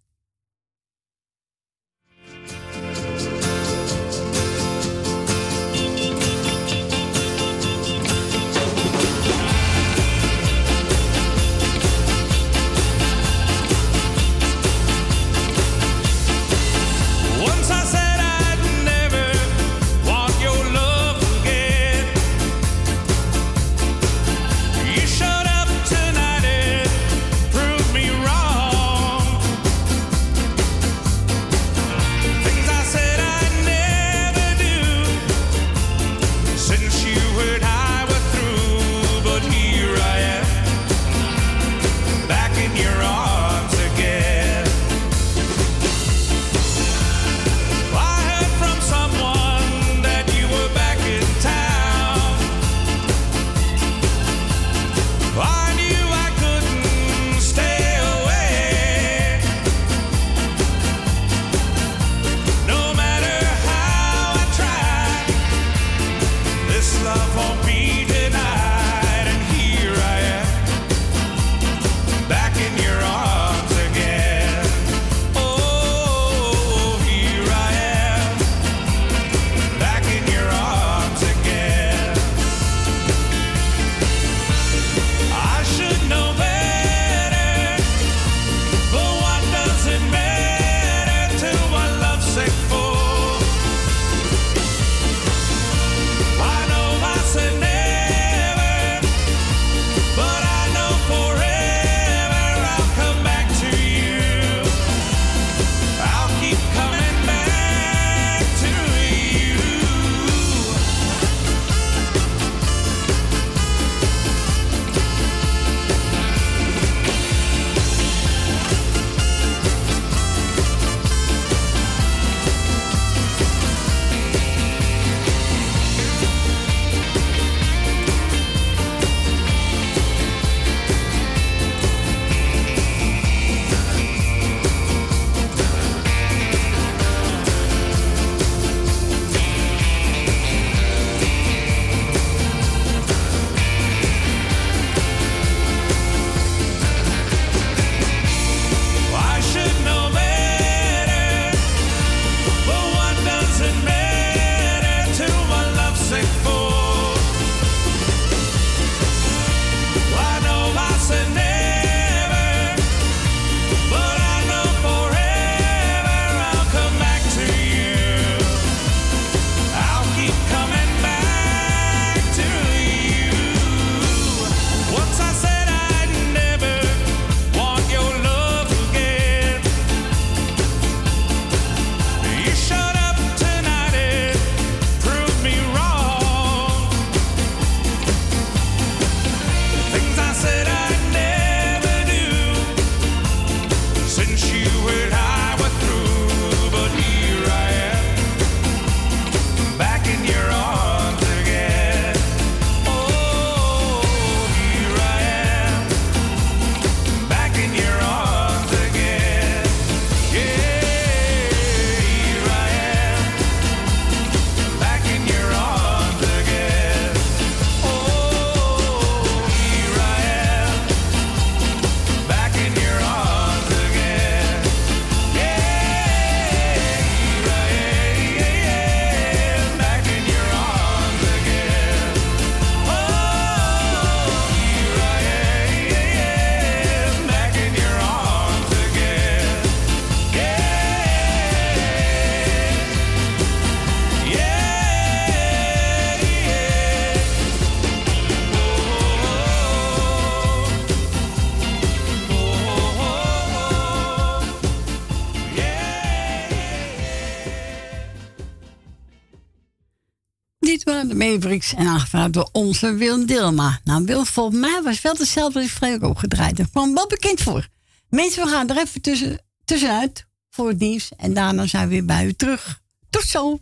En aangevraagd door onze Willem Dilma. Nou, Willem, volgens mij was wel dezelfde als Freek opgedraaid. gedraaid. Kwam wel bekend voor. Mensen, we gaan er even tussen, tussenuit voor het nieuws en daarna zijn we weer bij u terug. Tot zo!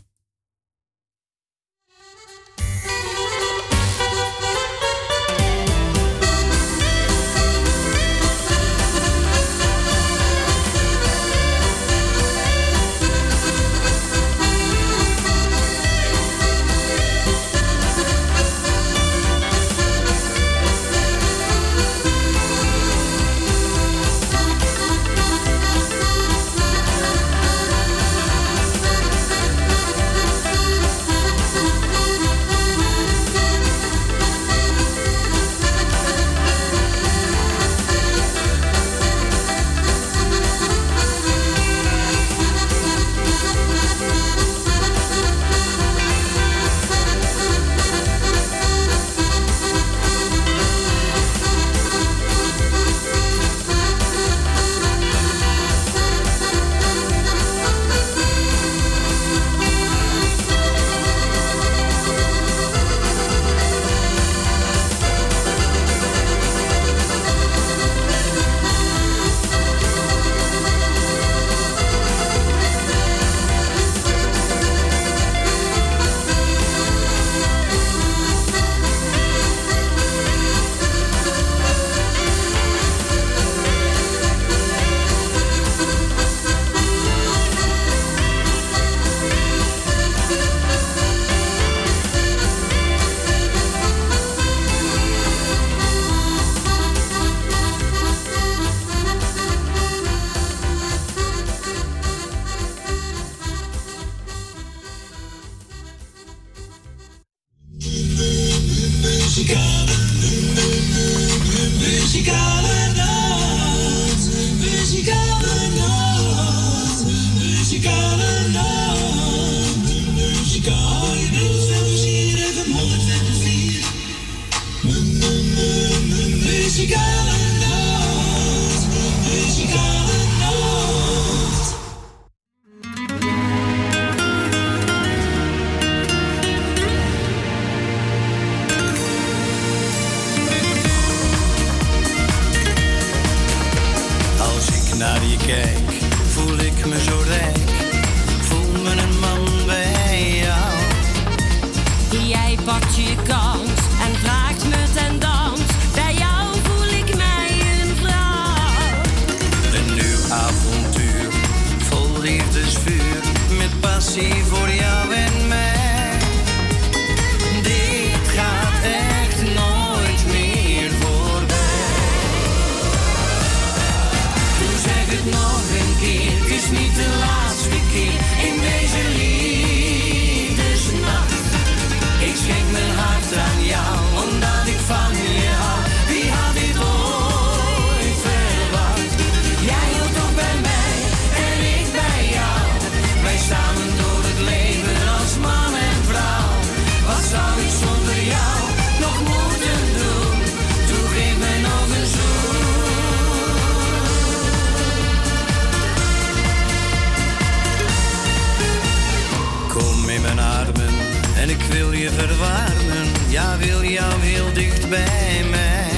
jou heel dicht bij mij.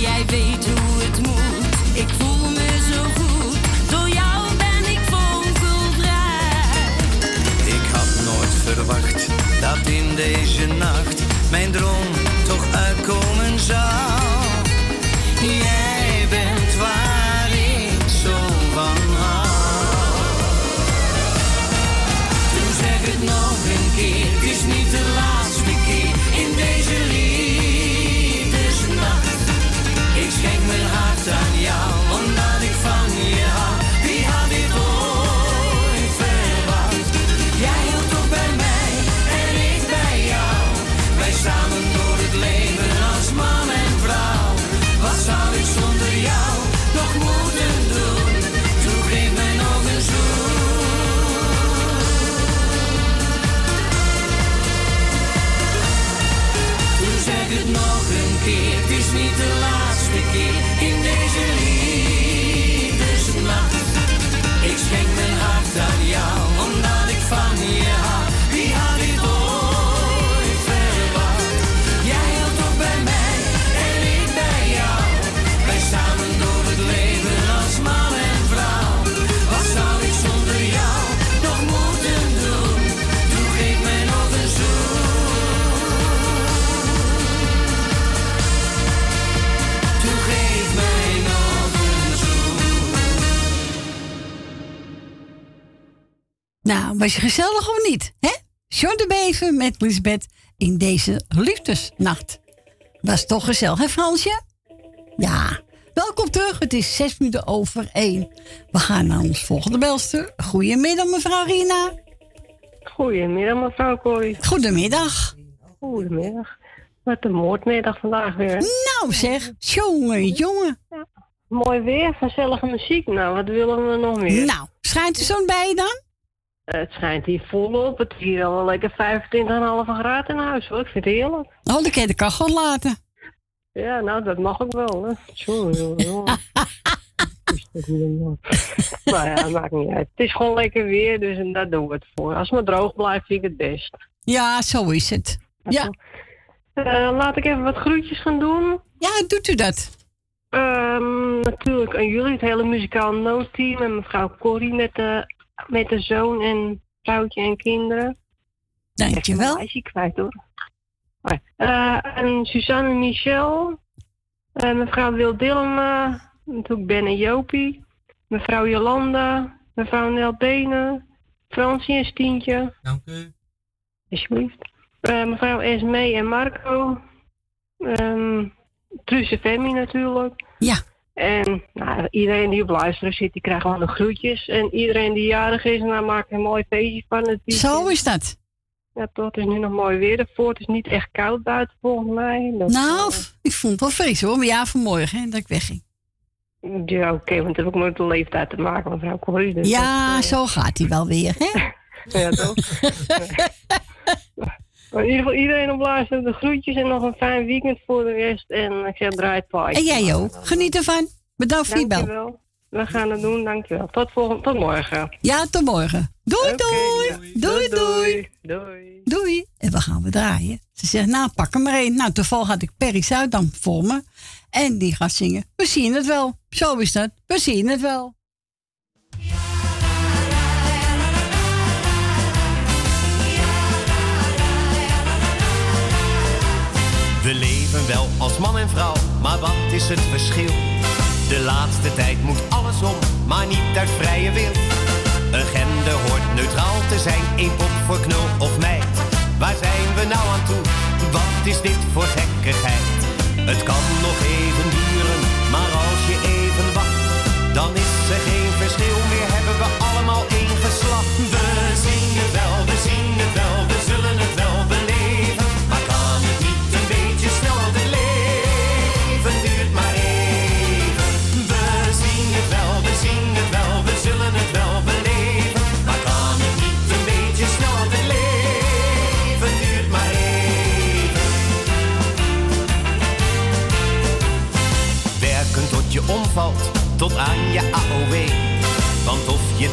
Jij weet hoe het moet, ik voel me zo goed. Door jou ben ik vonkelvrij. Ik had nooit verwacht dat in deze nacht mijn droom toch uitkomen zou. Was je gezellig of niet? Hè? John de Beven met Lisbeth in deze liefdesnacht. Was toch gezellig, hè Fransje? Ja. Welkom terug. Het is zes minuten over één. We gaan naar ons volgende belster. Goedemiddag, mevrouw Rina. Goedemiddag, mevrouw Corrie. Goedemiddag. Goedemiddag. Wat een moordmiddag vandaag weer. Nou zeg, jongen, jongen. Mooi weer, gezellige muziek. Nou, wat willen we nog meer? Nou, schijnt de zon bij je dan? Het schijnt hier volop. Het is hier al lekker 25,5 graden in huis hoor. Ik vind het heerlijk. Oh, dan kan je de kachel laten. Ja, nou, dat mag ook wel. Hè. Jongen, jongen. maar ja, maakt niet uit. Het is gewoon lekker weer, dus en daar doen we het voor. Als het maar droog blijft, vind ik het best. Ja, zo is het. Ja. Eh, laat ik even wat groetjes gaan doen. Ja, doet u dat? Ehm, natuurlijk aan jullie, het hele muzikaal noodteam en mevrouw Corrie met de, met de zoon en vrouwtje en kinderen. Dankjewel. Ik ben kwijt hoor. Eh, en Suzanne en Michel, eh, mevrouw Wil Dillema, natuurlijk Ben en Jopie, mevrouw Jolanda, mevrouw Nel Benen, Fransie en Stientje. Dank u. Alsjeblieft. Eh, mevrouw Esmee en Marco. Ehm Truus en Femi natuurlijk. Ja. En nou, iedereen die op luisteren zit, die krijgt gewoon de groetjes. En iedereen die jarig is, nou, maakt een mooi feestje van het weekend. Zo is dat. Ja, toch. Het is nu nog mooi weer ervoor. Het is niet echt koud buiten volgens mij. Dat, Nou, ik vond het wel fris hoor. Maar ja, vanmorgen hè, dat ik wegging. eh, ja, oké, want het heeft ook met de leeftijd te maken, mevrouw Corrie. dus Ja, dat, eh, zo gaat hij wel weer, hè? Ja, toch? Maar in ieder geval iedereen op luisteren, de groetjes en nog een fijn weekend voor de rest. En ik zeg draai het paai. En jij ook. Geniet ervan. Bedankt voor je bel. Dankjewel. We gaan het doen, dankjewel. Tot, volgende, tot morgen. Ja, tot morgen. Doei, doei. Doei, doei. Doei. Doei. En we gaan we draaien. Ze zegt, nou, pak hem maar één. Nou, toevallig had ik Perry Zuidam voor me. En die gaat zingen. We zien het wel. Zo is dat. We zien het wel. Wel als man en vrouw, maar wat is het verschil? De laatste tijd moet alles om, maar niet uit vrije wil. Een gender hoort neutraal te zijn, één pop voor knul of meid. Waar zijn we nou aan toe? Wat is dit voor gekkigheid? Het kan nog even duren, maar als je even wacht, dan is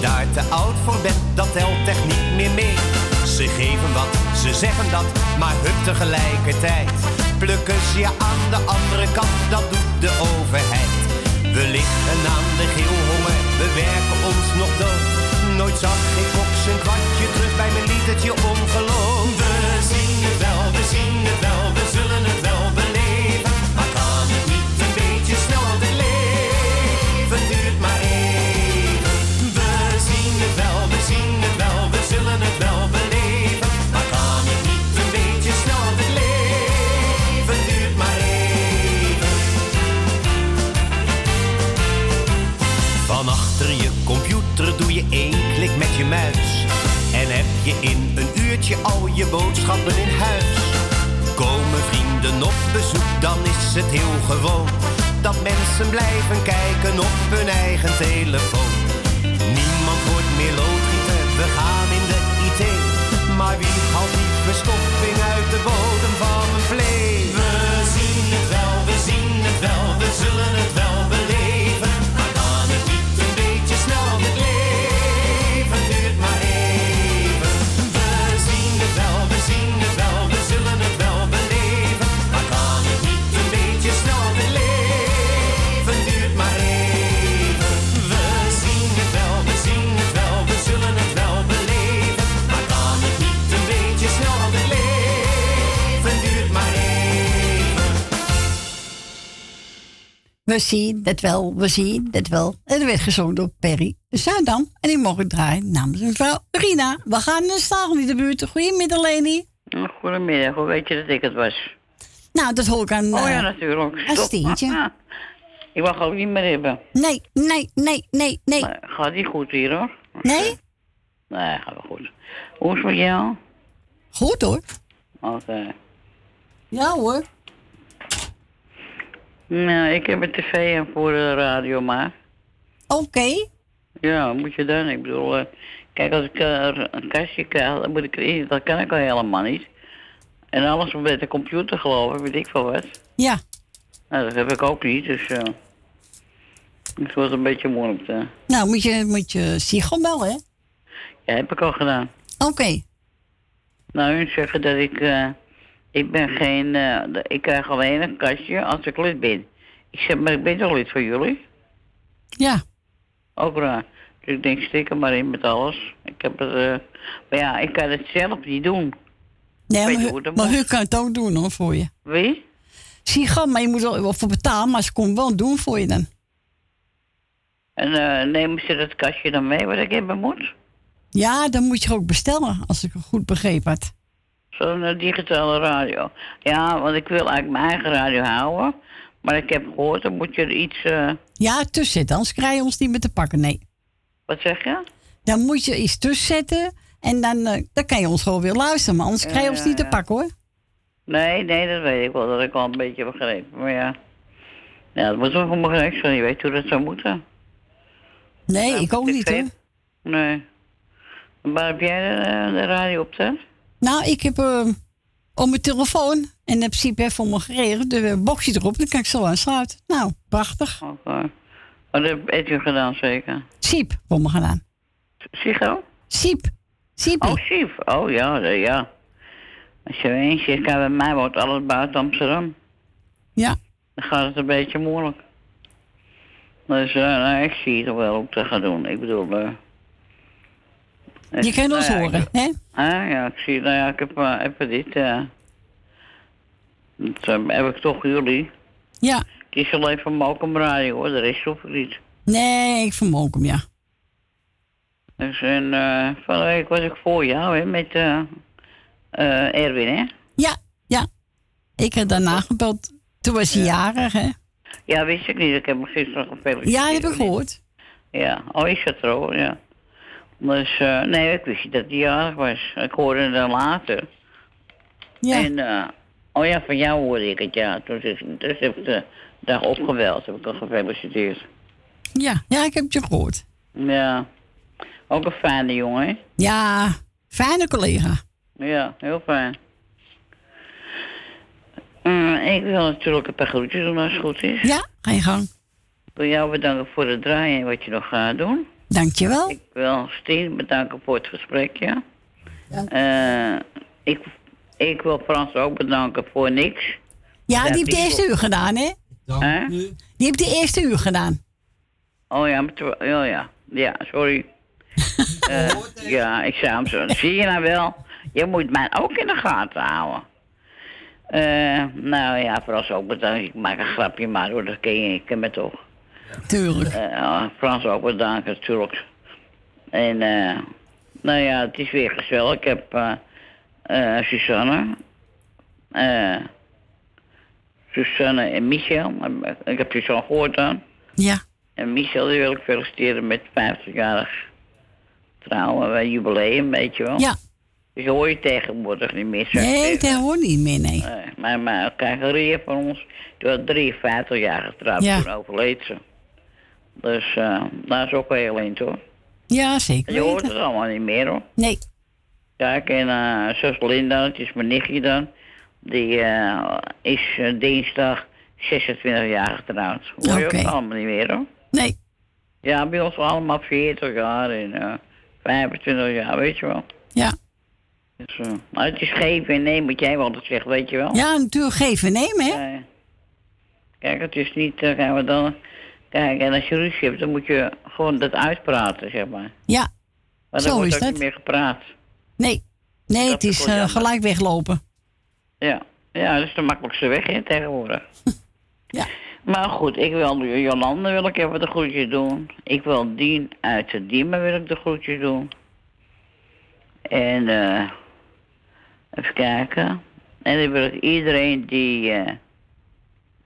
daar te oud voor bent, dat telt echt niet meer mee. Ze geven wat, ze zeggen dat, maar hup tegelijkertijd. Plukken ze je aan de andere kant, dat doet de overheid. We liggen aan de geelhonger, we werken ons nog dood. Nooit zag ik ook een kwartje terug bij mijn liedertje ongeloof. We zien het wel, we zien het wel, we zullen het We zien het wel, we zien het wel. En dat werd gezongen door Perry Zuidam. En die mocht ik draaien namens mevrouw Rina. We gaan naar Stal in de buurt. Goedemiddag, Leni. Goedemiddag, hoe weet je dat ik het was? Nou, dat hoor ik aan... Oh ja, eh, natuurlijk. Een. Ik mag ook niet meer hebben. Nee, nee, nee, nee, nee. Maar gaat niet goed hier hoor. Nee? Nee, gaat wel goed. Hoe is het met jou? Goed hoor. Oké. Ja hoor. Nou, ik heb een tv en voor de radio maar. Oké. Ja, moet je dan? Ik bedoel, eh, kijk als ik eh, een kastje krijg, dan moet ik erin. Dat kan ik al helemaal niet. En alles met de computer geloof ik, weet ik veel wat. Ja. Nou, dat heb ik ook niet, dus... eh het wordt een beetje moeilijk. te- Nou, moet je, moet je Sigel bellen, hè? Ja, heb ik al gedaan. Oké. Nou, hun zeggen dat ik... ik ben geen... eh, de- ik krijg alleen een kastje als ik lid ben. Ik zeg, maar ik ben toch lid van jullie? Ja. Ook raar. Dus ik denk, stik er maar in met alles. Ik heb het... eh, maar ja, ik kan het zelf niet doen. Nee, maar, hu- maar moet? Kan het ook doen hoor, voor je. Wie? Sigel, maar je moet er wel voor betalen, maar ze kon wel doen voor je dan. En eh, nemen ze dat kastje dan mee wat ik hebben moet? Ja, dan moet je ook bestellen, als ik het goed begrepen had. Zo'n eh, digitale radio. Ja, want ik wil eigenlijk mijn eigen radio houden. Maar ik heb gehoord, dan moet je er iets... eh, Ja, tussen zetten, anders krijg je ons niet meer te pakken, nee. wat zeg je? Dan moet je iets tussen zetten en dan, eh, dan kan je ons gewoon weer luisteren, maar anders Ja, krijg je ons ja, niet te pakken hoor. Nee, nee, dat weet ik wel. Dat heb ik al een beetje begrepen. Maar ja... Ja, dat moet wel voor mijn zijn. Je weet hoe dat zou moeten. Nee, ik ook niet hoor. Nee. Waar heb jij de, de radio op staan? Nou, ik heb eh, op mijn telefoon en heb CPF voor me geregeld, de boxje erop, dan kan ik zo aansluiten. Nou, prachtig. Oké. Oh, dat heeft u gedaan zeker? Siep voor me gedaan. Sigo? Siep. Siep. Oh, Siep. Oh ja, ja. Als je eens zegt, kijk, bij mij wordt alles buiten Amsterdam. Ja. Dan gaat het een beetje moeilijk. Dus eh, nou, ik zie het wel hoe ik dat ga doen. Ik bedoel... Je kan ons nou ja, horen, hè? Ah, ja, ik zie, nou ja, ik heb eh, even dit, eh dat eh, heb ik toch jullie. Ja. Is alleen van Mokum Radio hoor, de rest hoef ik niet. Nee, ik vermook hem, ja. Dus en eh van de week was ik voor jou hè, met eh eh, Erwin hè. Ja, ja. Ik heb daarna gebeld. Toen was hij jarig, hè? Ja, wist ik niet. Ik heb hem gisteren gefeliciteerd. Ja, heb ik gehoord. Ja, oh is dat zo, ja. Dus, eh, nee, ik wist niet dat hij jarig was. Ik hoorde het dan later. Ja. En, eh, oh ja, van jou hoorde ik het, ja. Toen is, dus heb ik de dag opgebeld, heb ik al gefeliciteerd. Ja, ja, ik heb het je gehoord. Ja, ook een fijne jongen, hè? Ja, fijne collega. Ja, heel fijn. Mm, ik wil natuurlijk een paar groetjes doen als het goed is. Ja, ga je gang. Ik wil jou bedanken voor het draaien en wat je nog gaat doen. Dankjewel. Ik wil Stien bedanken voor het gesprek, ja. Eh, ik, ik wil Frans ook bedanken voor niks. Ja, die heeft de eerste uur gedaan, hè? Die heeft de eerste uur gedaan. Oh ja, ja, ja. Ja, sorry. Eh, ja, ik zei hem zo. Zie je nou wel? Je moet mij ook in de gaten houden. Eh, nou ja, Frans ook bedankt. Ik maak een grapje maar hoor, dat ken je, ik ken me toch. Tuurlijk. Eh, Frans ook bedankt natuurlijk. En eh, nou ja, het is weer gezellig. Ik heb eh eh, Susanne, eh Susanne en Michel. Ik heb Susanne gehoord dan. Ja. En Michel die wil ik feliciteren met 50-jarig trouwen, jubileum, weet je wel. Ja. Dus hoor je tegenwoordig niet meer. Nee, ik. dat hoort niet meer, nee. Nee, maar, maar kijk, Ria van ons, die was 53 jaar getrouwd, Ja. toen overleed ze. Dus eh dat is ook wel heel eind hoor. Ja, zeker Je hoort het allemaal niet meer hoor. Nee. Kijk, en eh zus Linda, het is mijn nichtje dan, die eh, is dinsdag 26 jaar getrouwd. Hoor je ook allemaal niet meer hoor. Nee. Ja, bij ons allemaal 40 jaar en eh 25 jaar, weet je wel. Ja. Dus, maar het is geven en nemen, wat jij wel altijd zegt, weet je wel. Ja, natuurlijk geven en nemen, hè? Ja. Kijk, het is niet, gaan we dan... Kijk, en als je ruzie hebt, dan moet je gewoon dat uitpraten, zeg maar. Ja. Maar Zo dan wordt is ook dat. niet meer gepraat. Nee. Nee, Dat het is eh, gelijk weglopen. Ja, ja dat is de makkelijkste weg, hè, tegenwoordig. Ja. Maar goed, ik wil Jolande wil ik even de groetjes doen. Ik wil Dien uit de Diemen wil ik de groetjes doen. En eh even kijken. En dan wil ik iedereen die, eh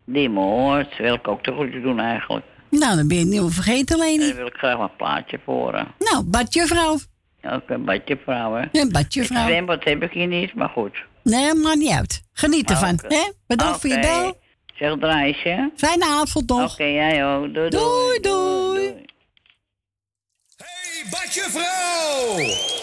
die me hoort, wil ik ook de groetjes doen eigenlijk. Nou, dan ben je het niet meer vergeten, En Leni. dan wil ik graag een plaatje voor. Nou, badjuffrouw. Ook een badje vrouw, hè? Een badjuffrouw. Zwembad heb ik hier niet, maar goed. Nee, maakt niet uit. Geniet ervan. Oké. hè? Bedankt voor je Oké. bel. Zeg Drijsje. Fijne avond nog. Oké, jij ook. Doei, doei. doei. Badje vrouw! Ja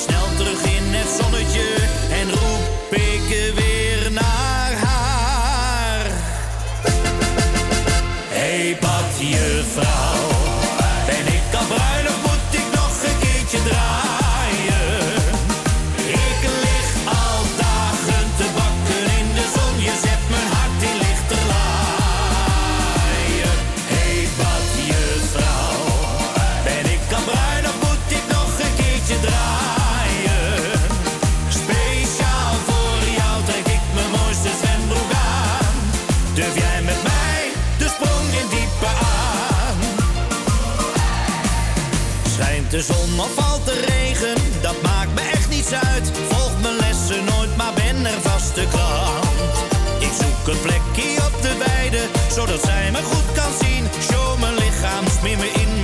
snel terug in het zonnetje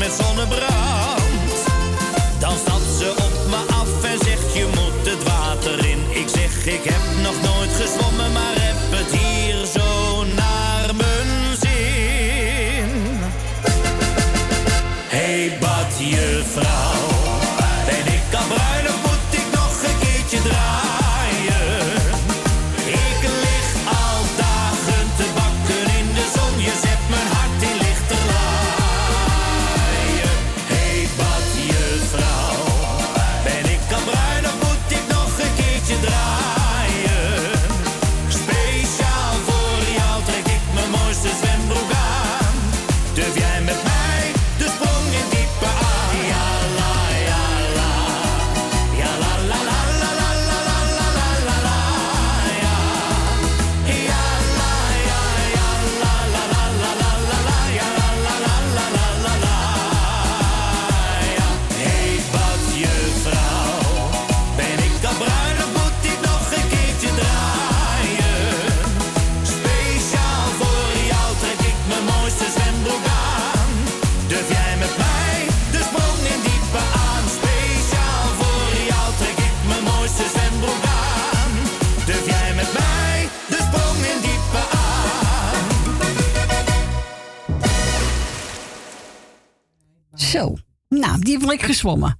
met zonnebrand. Nou, die heb ik gezwommen.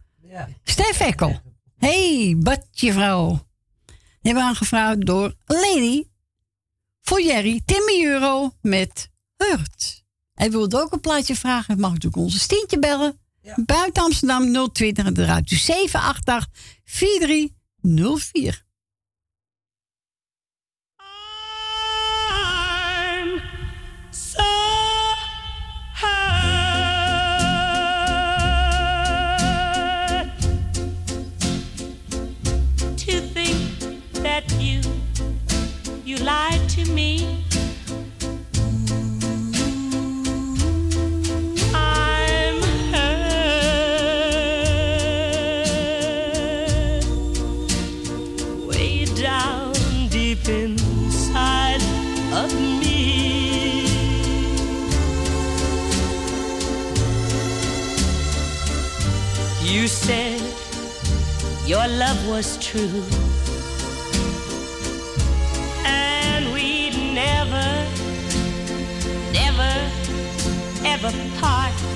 Stef Ekkel. Hey, badjuffrouw. Die hebben we aangevraagd door Leni. Voor Jerry, Timmy Euro met Hurt. Hij wilde ook een plaatje vragen. Mag natuurlijk onze Stientje bellen. Buiten Amsterdam 020 en eruit dus 788 4304. Inside of me. You said your love was true, and we'd never, never, ever part.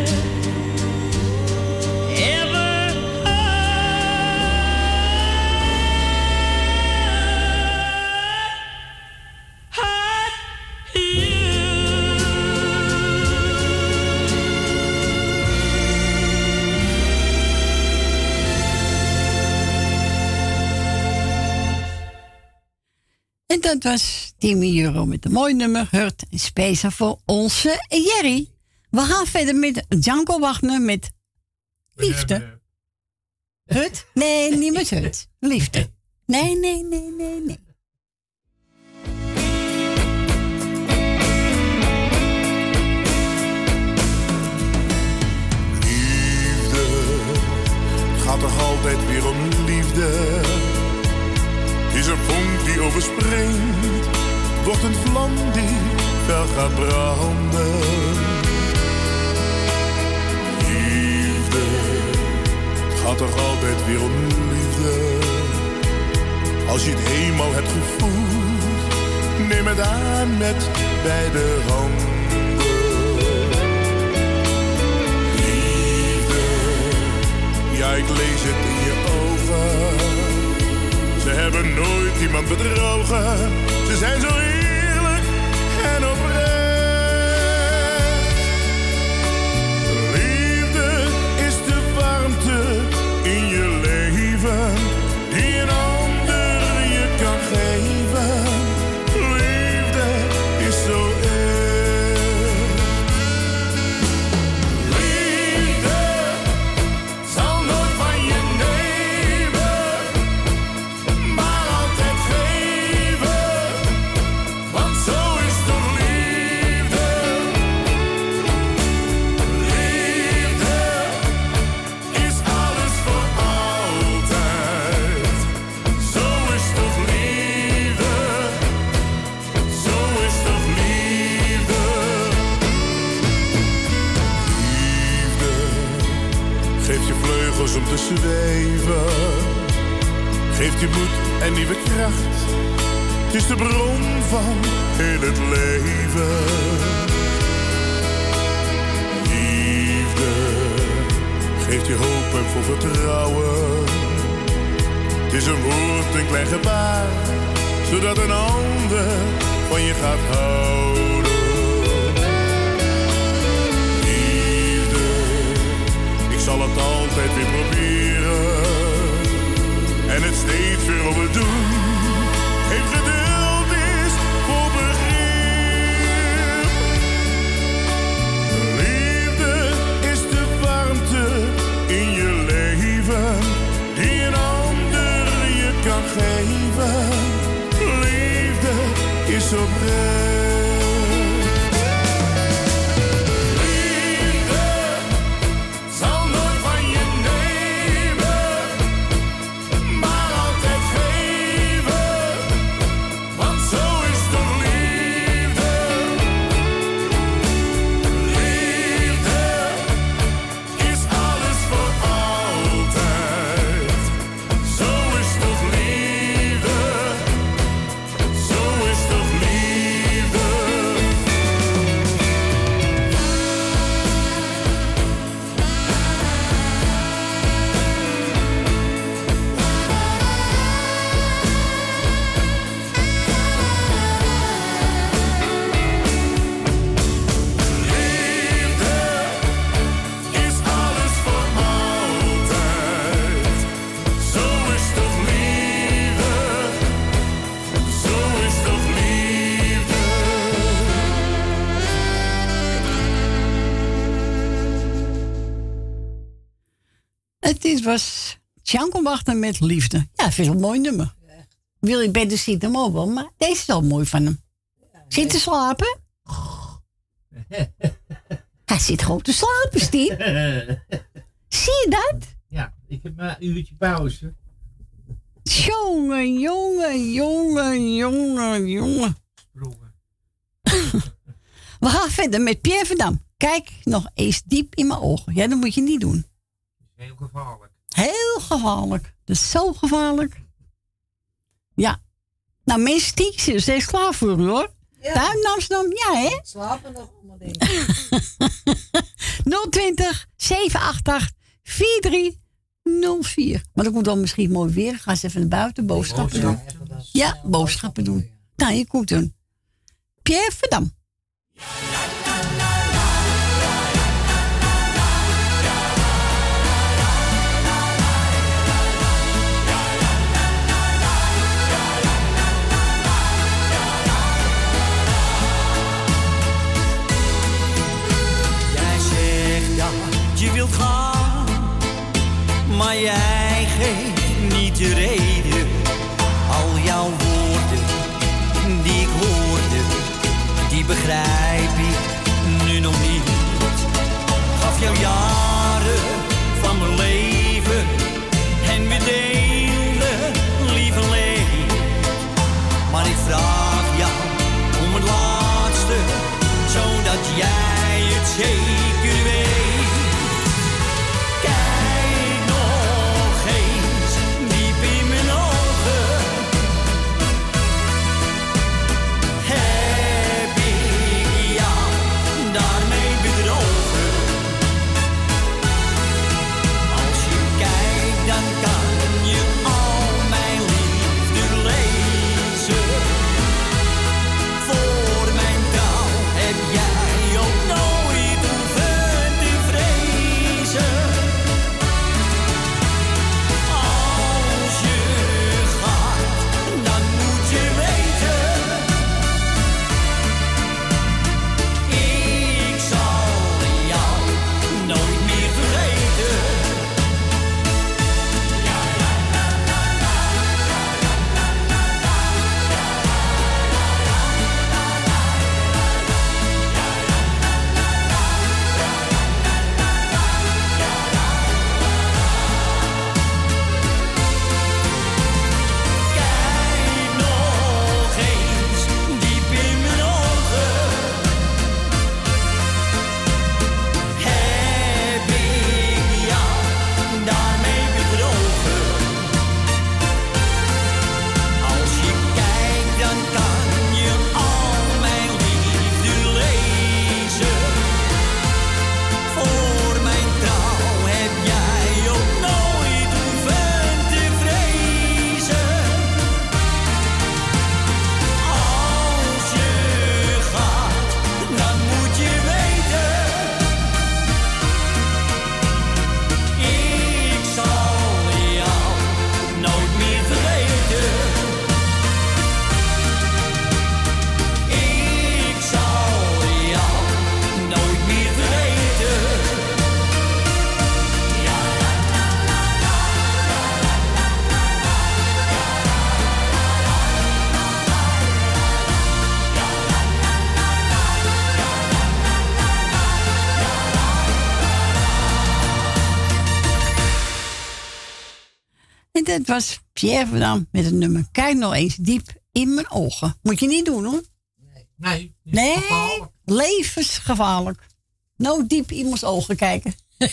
Dat was Timmy Euro met een mooi nummer, Hurt. En speciaal voor onze Jerry. We gaan verder met Django Wagner met Liefde. Hut? Nee, niet met Hut. Liefde. Nee, nee, nee, nee, nee. liefde. Gaat toch altijd weer om liefde. Is een vonk die overspringt, wordt een vlam die fel gaat branden. Liefde, gaat toch altijd weer om liefde. Als je het eenmaal hebt gevoeld, neem het aan met beide handen. Ja ik lees het in je ogen. Ze hebben nooit iemand bedrogen. Ze zijn zo zweven. Geeft je moed en nieuwe kracht. Het is de bron van heel het leven. Liefde geeft je hoop en vol vertrouwen. Het is een woord, een klein gebaar, zodat een ander van je gaat houden. Zal het altijd weer proberen en het steeds weer opnieuw doen. Heeft geduld is voor begrip. Liefde is de warmte in je leven die een ander je kan geven. Liefde is oprecht. Was Janko Wachter met liefde. Ja, ik vind het een mooi nummer. Wil ik beter ziet hem ook wel, maar deze is wel mooi van hem. Zit te slapen? Hij zit gewoon te slapen, Steve. Zie je dat? Ja, ik heb maar een uurtje pauze. Jongen, jongen, jongen, jongen, jongen. We gaan verder met Pierre Verdam. Kijk nog eens diep in mijn ogen. Ja, dat moet je niet doen. Heel gevaarlijk. Heel gevaarlijk. Dat is zo gevaarlijk. Ja. Nou, mensen die zitten steeds klaar voor u hoor. Ja. Daar in Amsterdam, ja hè? Slapen nog allemaal dingen. 020 788 4304. Maar dat komt dan misschien mooi weer. Ga eens even naar buiten boodschappen doen. Ja, boodschappen doen. Nou, je komt doen. Pierre Verdam. Maar jij geeft niet de reden. Al jouw woorden die ik hoorde, die begrijp ik nu nog niet. Gaf jou jaren dat was Pierre Verdam met het nummer Kijk nog eens diep in mijn ogen. Moet je niet doen hoor. Nee. Nee, levensgevaarlijk. Nou diep in iemands ogen kijken.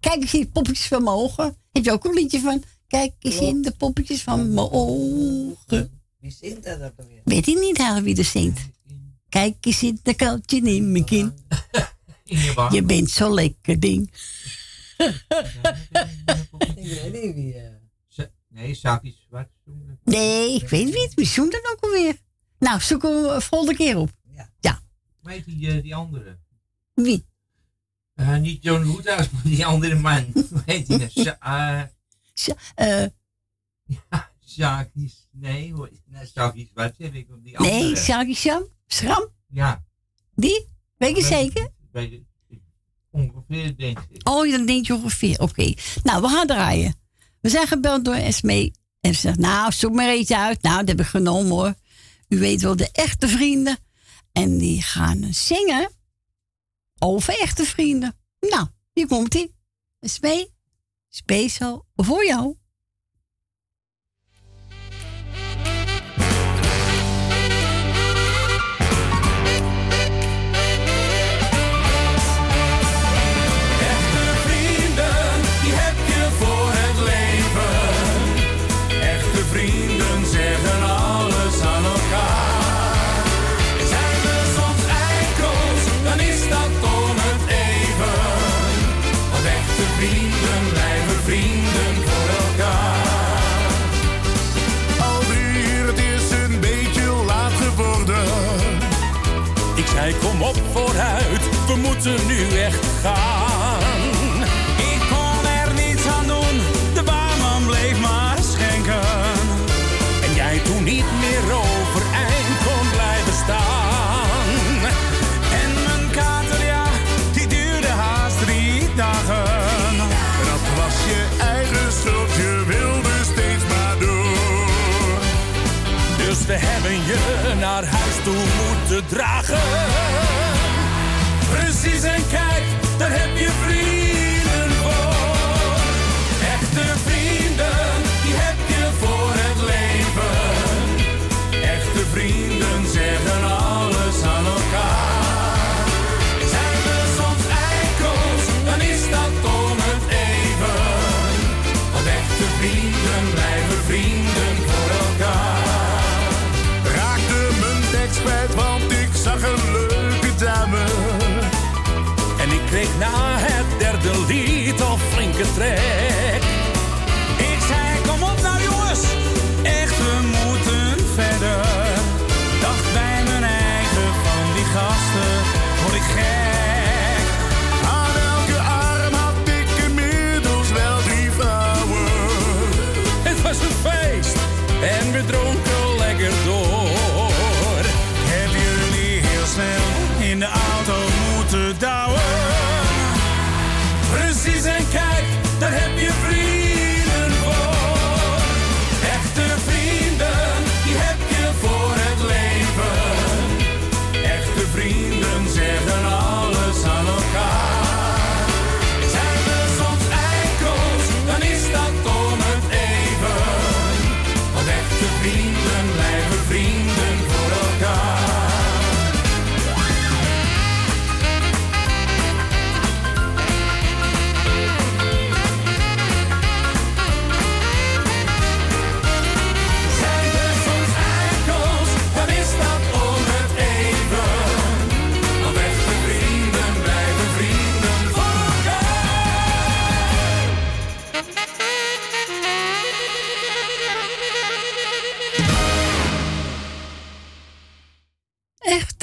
Kijk eens in de poppetjes van mijn ogen. Heb je ook een liedje van? Kijk eens in de poppetjes van mijn ogen. Wie zingt dat ook alweer? Weet ik niet haar wie er zingt. Kijk eens in de kuiltje in mijn kin. Je bent zo lekker ding. Eh, Nee, Saki Zwart. Nee, ik weet niet. Wie zoekt dat ook alweer? Nou, zoek hem eh, volgende keer op. Ja. Hoe heet die, eh, die andere? Wie? Niet John Woodhouse, maar die andere man. Hoe heet die nou? Sa- eh, eh ja, Saki. Nee, hoe heet nee, Saki Zwart zeg ik. Die andere. nee, Shaggy Sham? Schram? Ja. Die? Weet je zeker? weet ongeveer, denk ik. Oh, dan denk je ongeveer. Oké. Nou, we gaan draaien. We zijn gebeld door Esmee. En ze zegt, nou, zoek maar eentje uit. Nou, dat heb ik genomen hoor. U weet wel, de echte vrienden. En die gaan zingen over echte vrienden. Nou, hier komt ie. Esmee, speciaal voor jou. Moeten nu echt gaan. Ik kon er niets aan doen, de barman bleef maar schenken. En jij toen niet meer overeind kon blijven staan. En mijn kater, ja, die duurde haast drie dagen. Dat was je eigen schuld, je wilde steeds maar door. Dus we hebben je naar huis toe moeten dragen.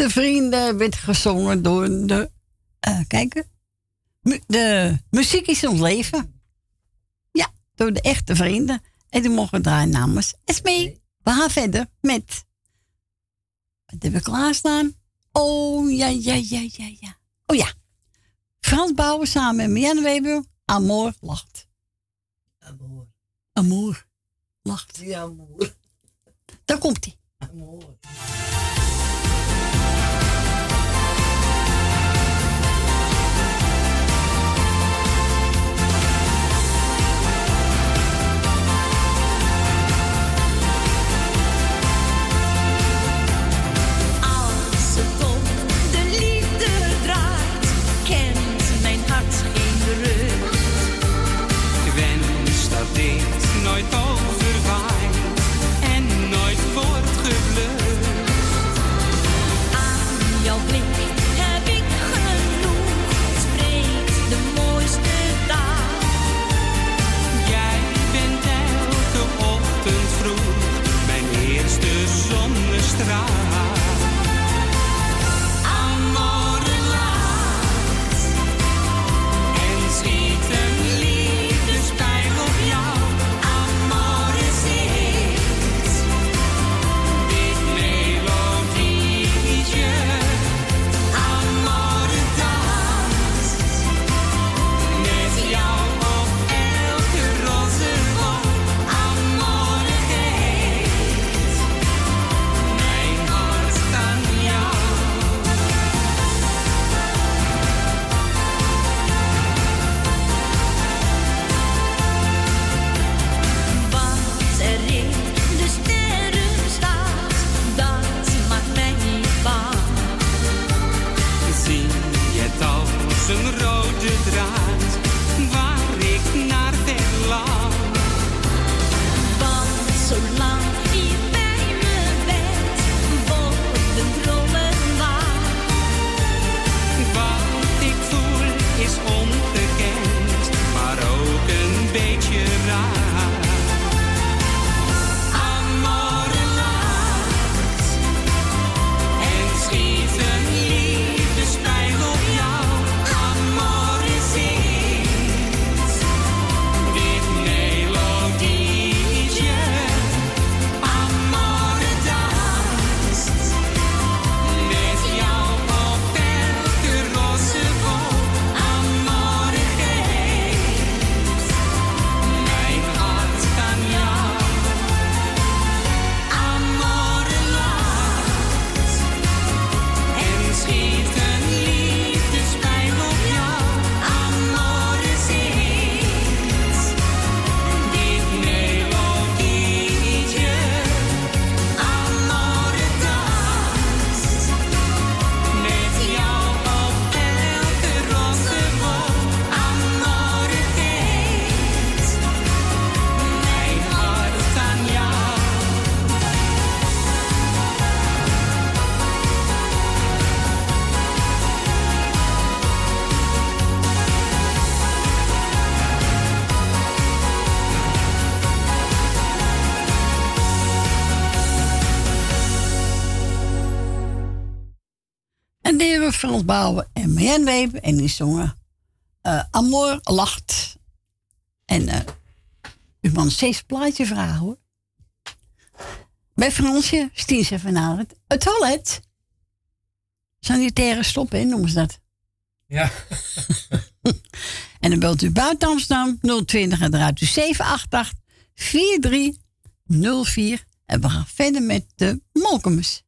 Echte vrienden werd gezongen door de. eh kijken. Mu- De muziek is ons leven. Ja, door de echte vrienden. En die mogen draaien namens Esmee. We gaan verder met. Wat hebben we klaarstaan? Oh ja, ja, ja, ja, ja. Oh ja. Frans Bouwen samen met Marianne Weber. Amor lacht. Amor. Amor lacht. Ja, amor. Daar komt hij. Amor. En de heren Frans Bouwen en Marjan Weber. En die zongen eh, Amor lacht. En eh u mag steeds plaatje vragen hoor. Bij Fransje, Stien ze vanavond. Het toilet. Sanitaire stoppen, hè, noemen ze dat. Ja. En dan belt u buiten Amsterdam 020 en draait u 788 4304. En we gaan verder met de Molkemus.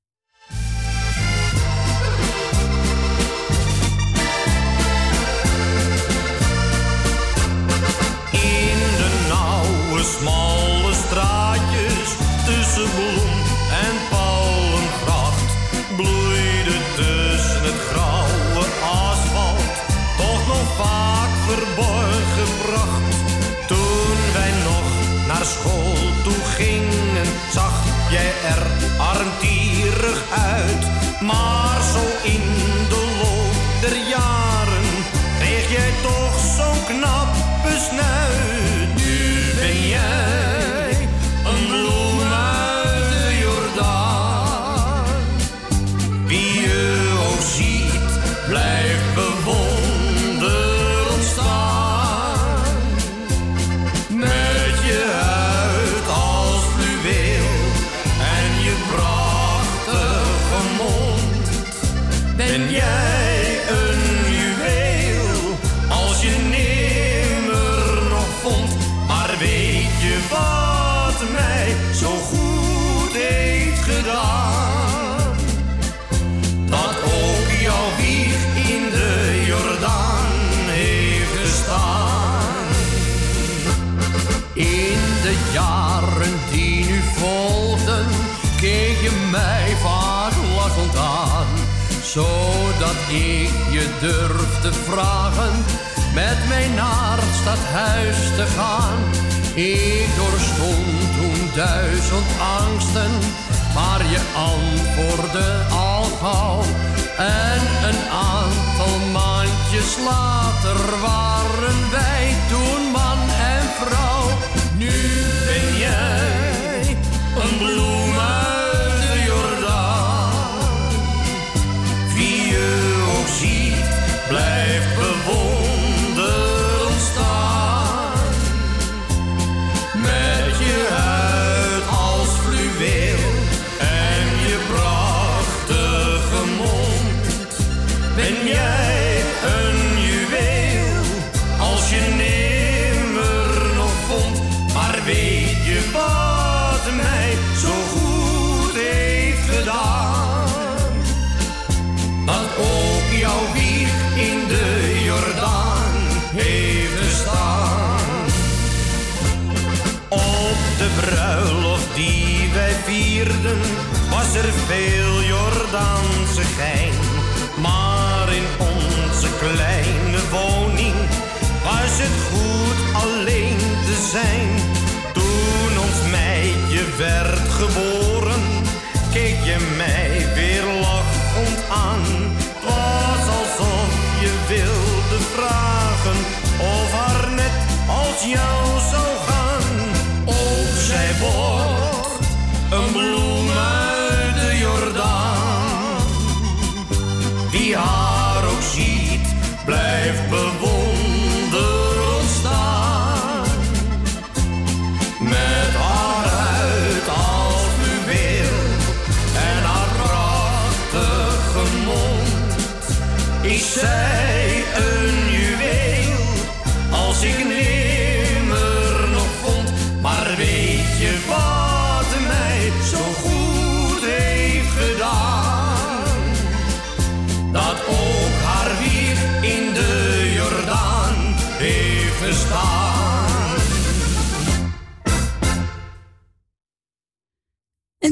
Durfde vragen met mij naar het stadhuis te gaan. Ik doorstond toen duizend angsten, maar je antwoordde al gauw. En een aantal maandjes later waren wij toen man en vrouw. Nu Ben jij een bloem was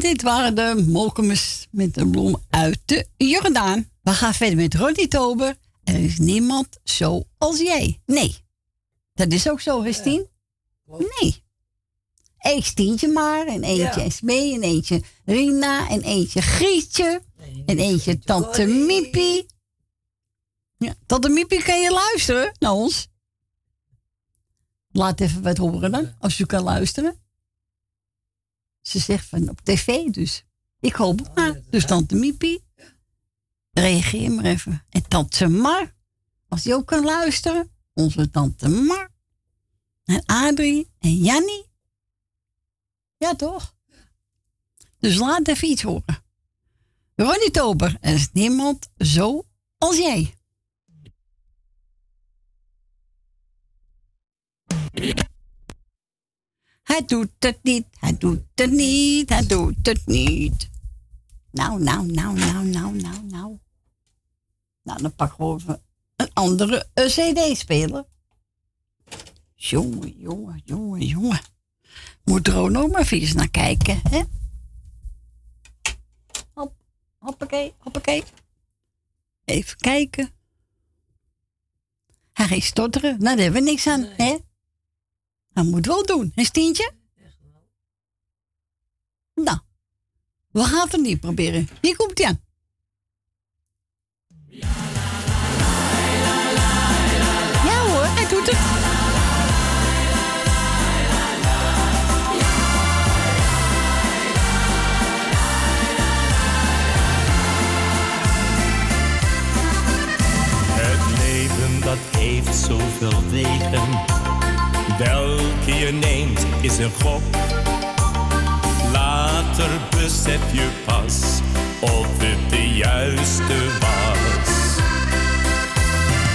dit waren de Molkemus met de bloem uit de Jordaan. We gaan verder met Ronnie Tober. Er is niemand zoals jij. Nee. Dat is ook zo, Christine? Nee. Eén Stientje maar, en eentje Ja. SB, en eentje Rina, en eentje Grietje, en eentje Tante Miepie. Ja, Tante Miepie, kan je luisteren naar ons? Laat even wat horen dan, als u kan luisteren. Ze zegt van op tv dus. Ik hoop het maar. Dus Tante Miepie. reageer maar even. En tante Mar, als die ook kan luisteren, onze tante Mar. En Adrie en Jannie. Ja, toch? Dus laat even iets horen. Ronnie Tober, er is niemand zo als jij. Hij doet het niet, hij doet het niet, hij doet het niet. Nou, nou, nou, nou, nou, nou, nou. Nou, dan pak gewoon even een andere eh, CD-speler. Jongen, jongen, jongen, jongen. Moet er ook nog maar eens naar kijken, hè? Hop, hoppakee, hoppakee. Even kijken. Hij gaat stotteren. Nou, daar hebben we niks aan, hè? Hij moet wel doen, hè, Stientje? Nou, we gaan het niet proberen. Hier komt hij. Ja hoor, hij doet het. Het leven dat heeft zoveel wegen. Welke je neemt is een gok. Later besef je pas of het de juiste was.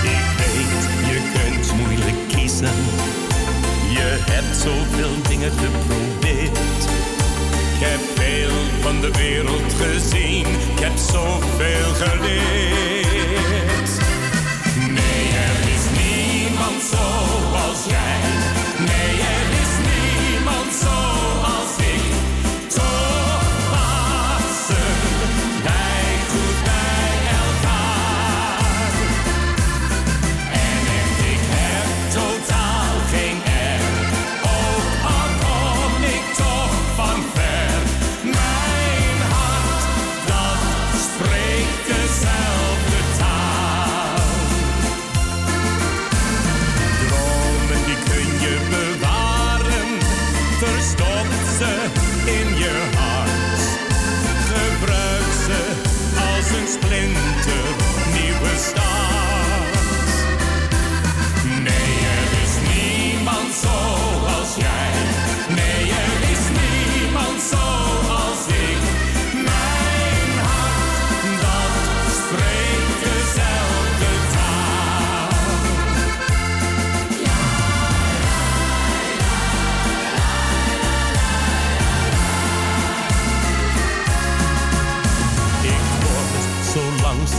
Ik weet, je kunt moeilijk kiezen. Je hebt zoveel dingen geprobeerd. Ik heb veel van de wereld gezien. Ik heb zoveel geleerd. Nee, er is niemand zoals jij.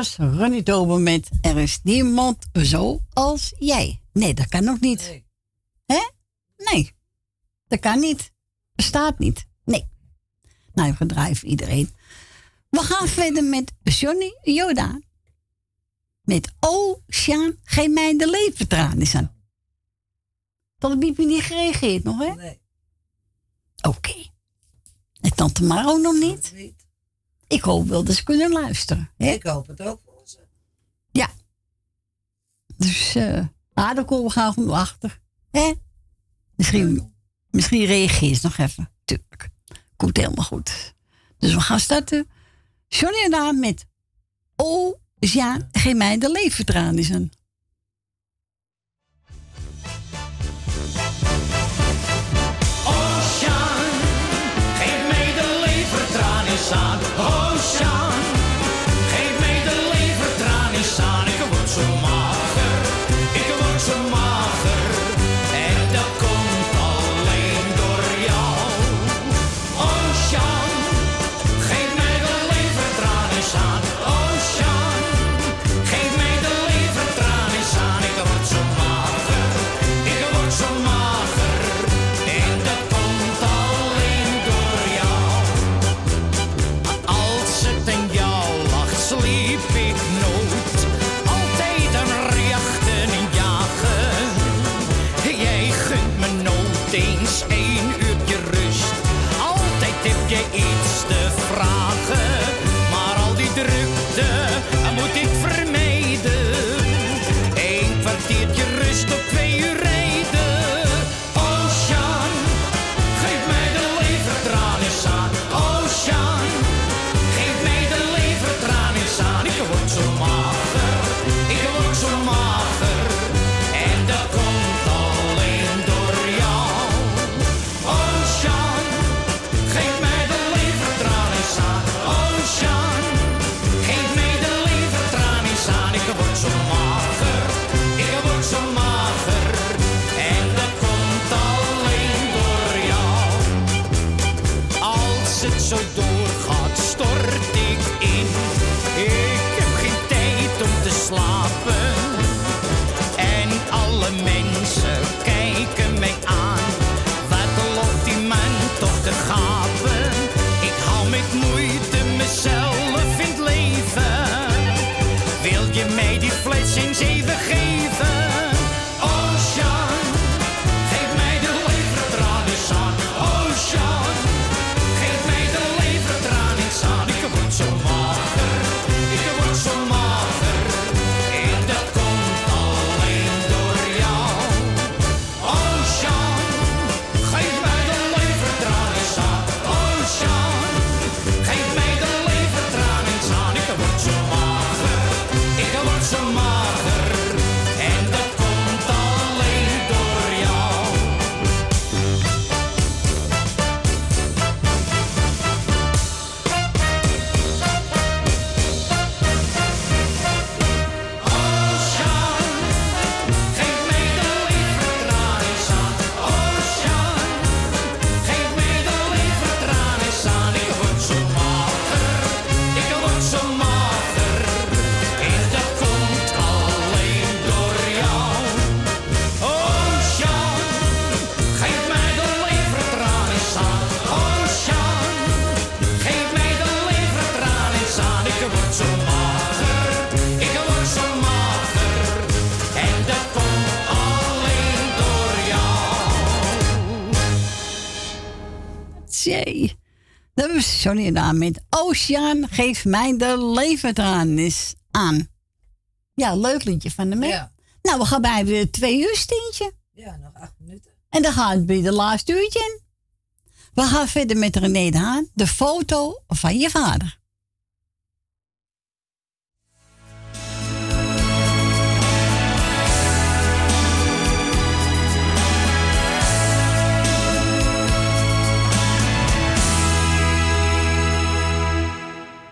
Was Ronnie Tober met Er is niemand zo als jij. Nee, dat kan ook niet. Nee. Hè? Nee. Dat kan niet. Bestaat niet. Nee. Nou, voor iedereen. We gaan verder met Johnny Jordaan. Met Sjaan, geef mij de leventranen aan. Dat heb je niet gereageerd nog, hè? Nee. Oké. En tante Maro nog niet? Ik hoop wel dat ze kunnen luisteren. Hè? Ik hoop het ook voor ze. Ja. Dus, ah, daar komen we graag om achter. Hè? Misschien, misschien reageer ze nog even. Tuurlijk. Komt helemaal goed. Dus we gaan starten. Johnny en Daan met Oh, ja, geef mij de leventranen. Oceaan, Johnny Daan met Oceaan, geef mij de leventraan eens aan. Ja, leuk liedje van de mee. Ja. Nou, we gaan bij de twee uur steentje. Ja, nog acht minuten. En dan gaat het bij de laatste uurtje in. We gaan verder met René de Haan, de foto van je vader.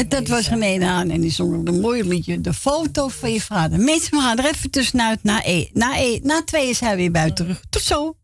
Eh, dat was René aan en die zong een mooie liedje. De foto van je vader. Mensen, we gaan er even tussenuit. Na, e, na, e, na twee is hij weer buiten terug. Tot zo.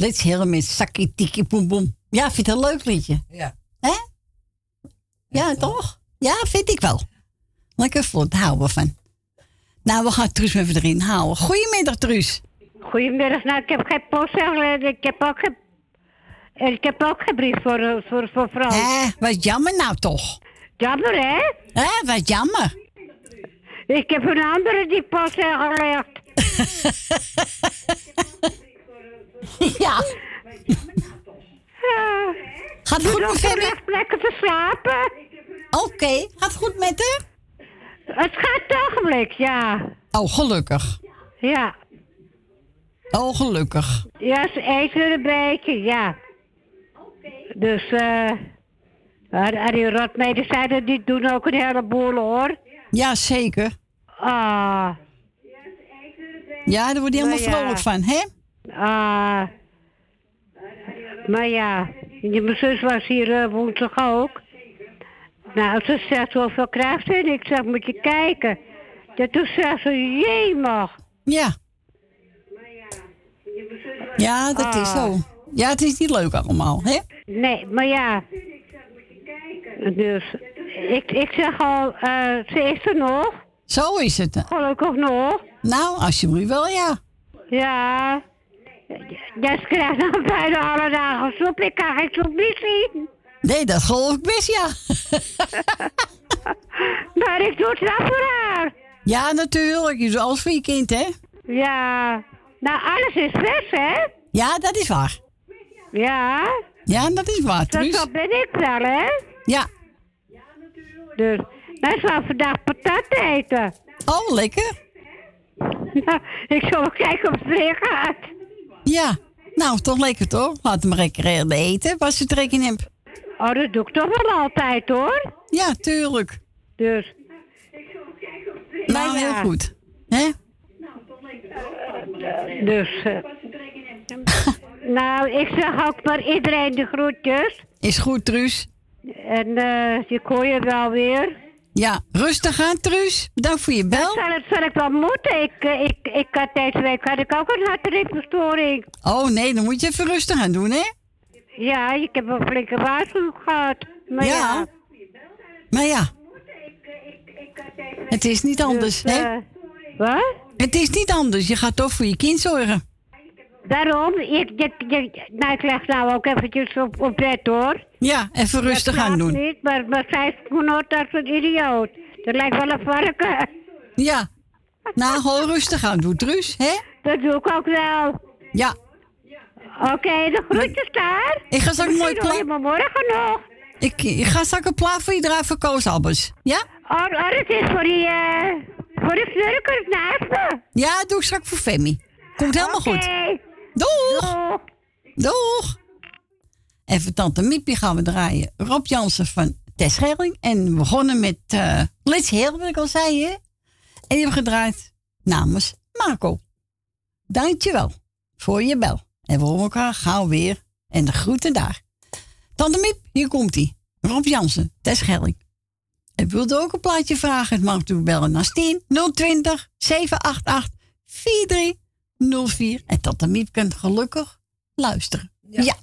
Let's Hear met Sakkie Tiki Boem Boem. Ja, vind je het een leuk liedje? Ja. Hè? Ja, toch? Ja, vind ik wel. Lekker vlot, daar houden we van. Nou, we gaan Truus even erin houden. Goedemiddag, Truus. Goedemiddag. Nou, ik heb geen postzegel. Ik heb ook geen... en Ik heb ook geen brief voor, voor, voor vrouw. Hé, wat jammer nou toch. Jammer, hè? Hé, wat jammer. Ik heb een andere die postzegel legt. ja. Gaat het goed met? Femi? lekker te slapen. Oké, gaat goed met haar? Het gaat het ogenblik, ja. Oh, gelukkig. Ja. Oh, gelukkig. Ja, ze eten een beetje, ja. Dus, eh... Uh, die rotmedicijnen die doen ook een heleboel, hoor. Ja, zeker. Ah. Ja, daar word je helemaal vrolijk van, hè? Ah. maar ja, je mijn zus was hier eh, woensdag ook. Nou, ze zegt hoeveel krijgt ze? En ik zeg, moet je kijken. Ja, toen zegt ze, jee mag. Ja. Ja, dat is Ah. zo. Ja, het is niet leuk allemaal, hè? Nee, maar ja. Dus, ik, ik zeg al, eh, ze is er nog. Zo is het. Gelukkig nog. Nou, alsjeblieft wel, ja. Ja. Jess krijgt dan bijna alle dagen soep. Ik kan geen soep niet zien. Nee, dat geloof ik best, ja. Maar ik doe het wel voor haar. Ja, natuurlijk. Je doet alles voor je kind, hè? Ja. Nou, alles is vers, hè? Ja, dat is waar. Ja. Ja, dat is waar, Truus. zo ben ik wel, hè? Ja. Dus, wij gaan vandaag patat eten. Oh, lekker. Ik zal wel kijken of het erin gaat. Ja. Nou, toch lekker, toch? Laat hem lekker even eten, als je trek in. Oh, dat doe ik toch wel altijd, hoor. Ja, tuurlijk. Dus. Nou, heel goed. Hè? Dus. eh, nou, ik zeg ook maar iedereen de groetjes. Is goed, Truus. En eh ik hoor je wel weer. Ja, rustig aan, Truus. Bedankt voor je bel. Zal, het, zal ik wel moeten? Ik, eh, ik, ik had deze week had ik ook een hartritmestoring. Oh nee, dan moet je even rustig aan doen, hè? Ja, ik heb een flinke waarschuwing gehad. Maar ja. Ja. Maar ja. Het is niet anders, Dus, hè? eh, wat? Het is niet anders. Je gaat toch voor je kind zorgen. Daarom, ik, ik, ik, nou, ik leg nou ook eventjes op, op bed hoor. Ja, even rustig Dat aan doen. niet, maar, maar zij snoort als een idioot. Dat lijkt wel een varken. Ja. Nou, gewoon rustig aan doen, Truus, hè? Dat doe ik ook wel. Ja. Oké, de groetjes daar. Ik ga straks mooi Misschien hoor je pla- me morgen nog. Ik, ik ga straks een plaat voor je draaien voor Koos Albers. Ja? Oh, oh dat is voor die, eh, voor de naast me. Ja, dat doe ik straks voor Femi. Komt helemaal goed. Doeg! Doeg! En voor Tante Miepie gaan we draaien. Rob Jansen van Terschelling. En we begonnen met eh Let's wat ik al zei? En die hebben gedraaid namens Marco. Dankjewel voor je bel. En we horen elkaar gauw weer. En de groeten daar. Tante Miep, hier komt ie. Rob Jansen, Terschelling. En wilde ook een plaatje vragen? Het mag natuurlijk bellen naar 10 020 788 4304. En Tante Miep kunt gelukkig luisteren. Ja.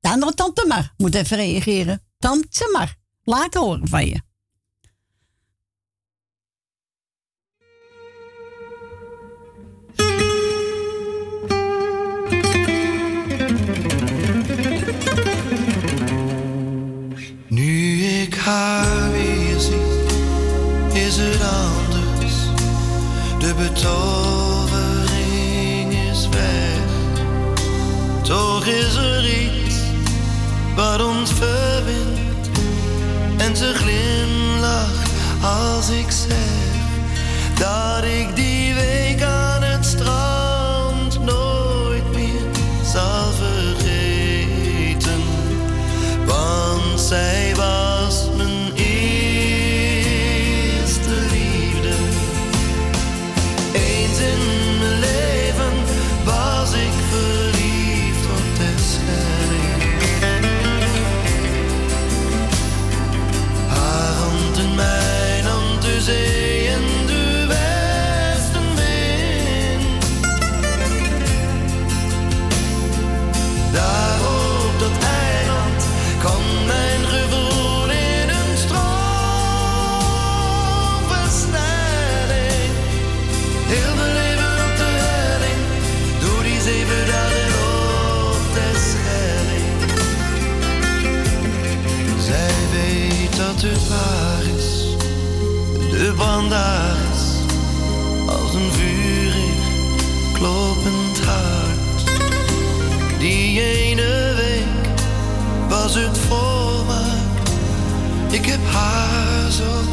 Dan nog Tante Mar. Moet even reageren. Tante Mar. Laat horen van je. Nu ik haar weer zie, is het anders. De betovering Toch is er iets wat ons verbindt. En ze glimlacht als ik zeg dat ik die week aan het strand nooit meer zal vergeten. Want zij was daar is, als een vurig kloppend hart. Die ene week was het volmaakt. Ik heb haar zo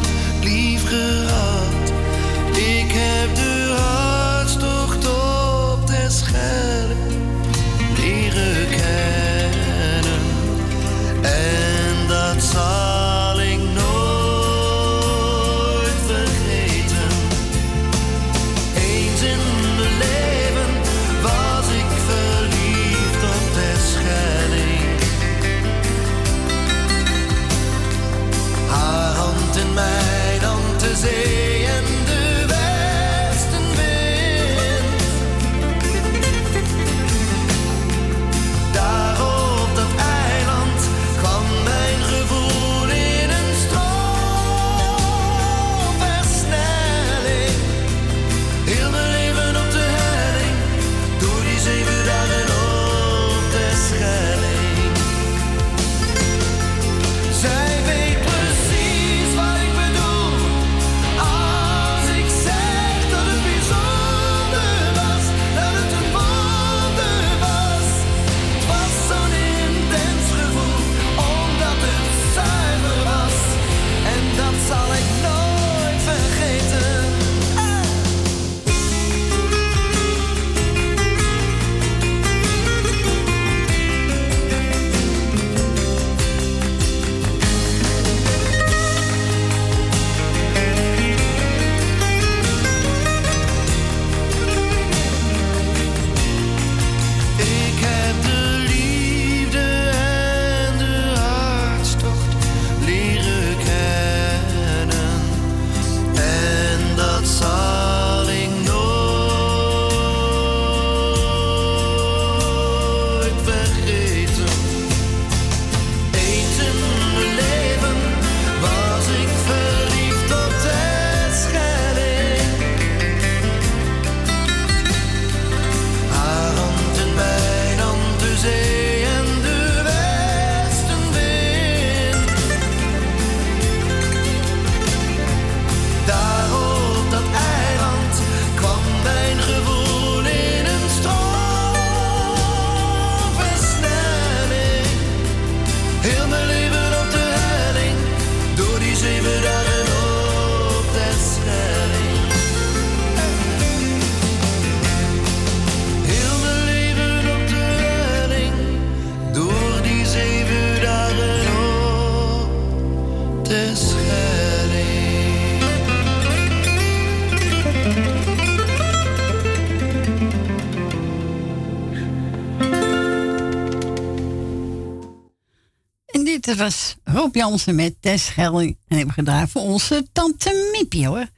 was Rob Jansen met Tess Schelling. En hebben gedraaid voor onze tante Miepie hoor.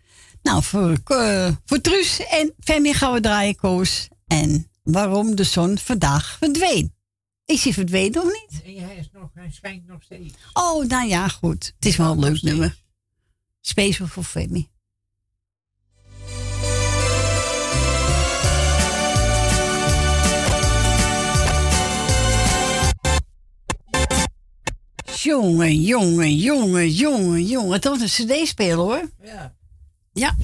Nou, voor, eh, voor Truus en Femi gaan we draaien, Koos. En waarom de zon vandaag verdween. Is hij verdwenen of niet? Nee, hij, is nog, hij schijnt nog steeds. Oh, nou ja, goed. Het is wel een leuk nummer. Special voor Femi. Jongen, jongen, jongen, jongen, jongen. Het wordt een cd spelen hoor. Ja. Ja.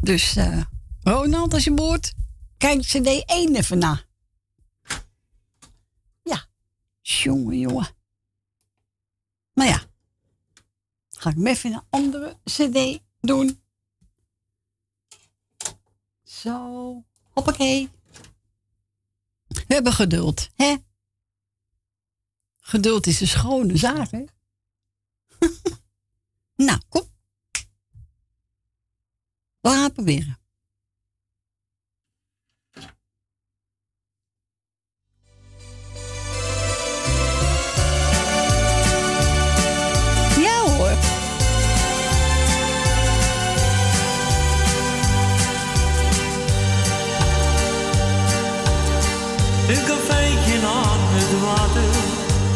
Dus eh, Ronald, als je boort, kijk cd 1 even na. Ja. Jongen, jongen. Maar ja. Ga ik hem even een andere cd doen. Zo. Hoppakee. We hebben geduld, hè? Geduld is een schone zaak, hè? nou, kom. We gaan proberen.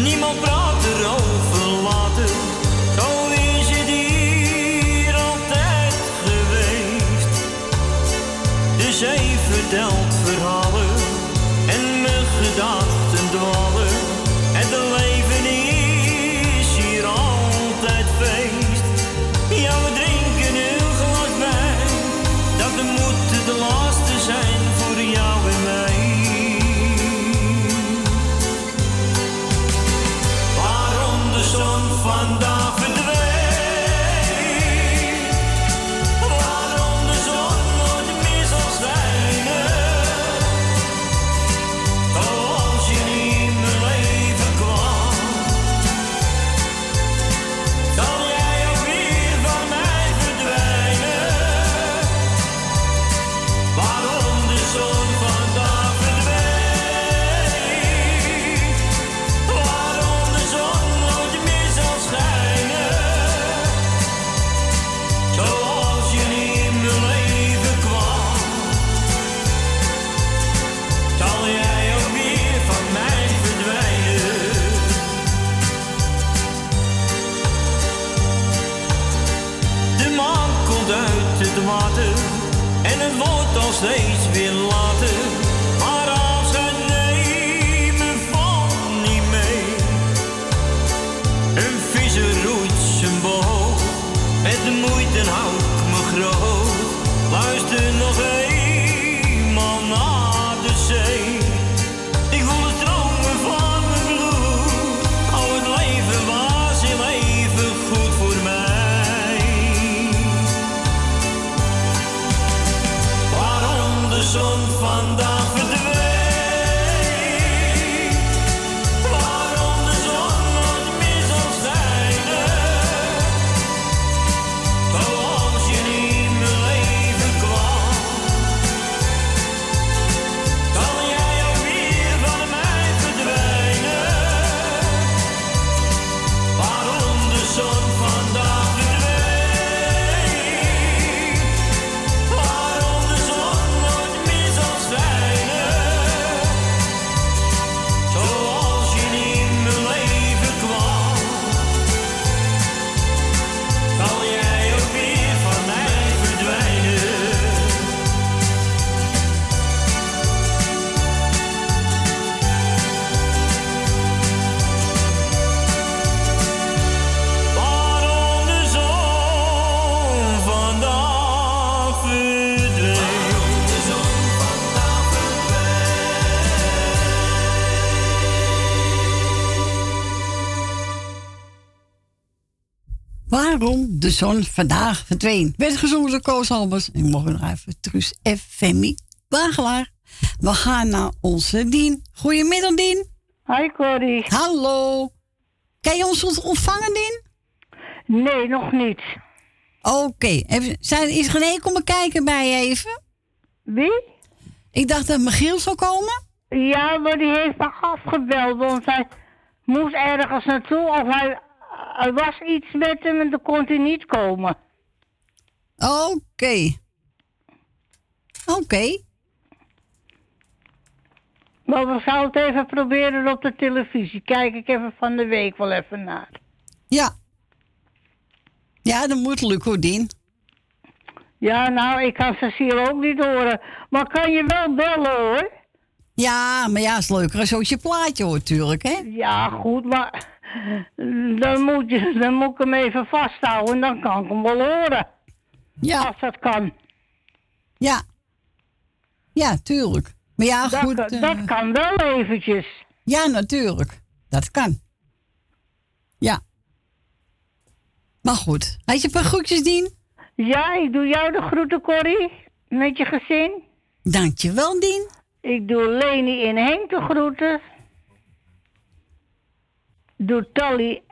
Niemand praat erover later. Zo is het hier altijd geweest. De zee vertelt de zon vandaag verdween. Werd gezongen door Koos Albers. En mogen nog even Truus en Femi Wagelaar. We gaan naar onze Dien. Goedemiddag, Dien. Hi, Corrie. Hallo. Kan je ons ont- ontvangen, Dien? Nee, nog niet. Oké. Zijn- Is René komen kijken bij je even? Wie? Ik dacht dat Michiel zou komen. Ja, maar die heeft me afgebeld, want hij moest ergens naartoe of hij, er was iets met hem en dan kon hij niet komen. Oké. Oké. Maar we zouden het even proberen op de televisie. Kijk ik even van de week wel even naar. Ja. Ja, dat moet lukken, Dien. Ja, nou, ik kan ze hier ook niet horen. Maar kan je wel bellen hoor. Ja, maar ja, is leuker als je plaatje hoort, natuurlijk, hè? Ja, goed, maar dan moet, je, dan moet ik hem even vasthouden en dan kan ik hem wel horen. Ja. Als dat kan. Ja. Ja, tuurlijk. Maar ja, Dat goed. kan- eh, dat kan wel eventjes. Ja, natuurlijk. Dat kan. Ja. Maar goed. Had je een paar groetjes, Dien? Ja, ik doe jou de groeten, Corrie. Met je gezin. Dankjewel, Dien. Ik doe Leni en Henk de groeten. Doe Tally.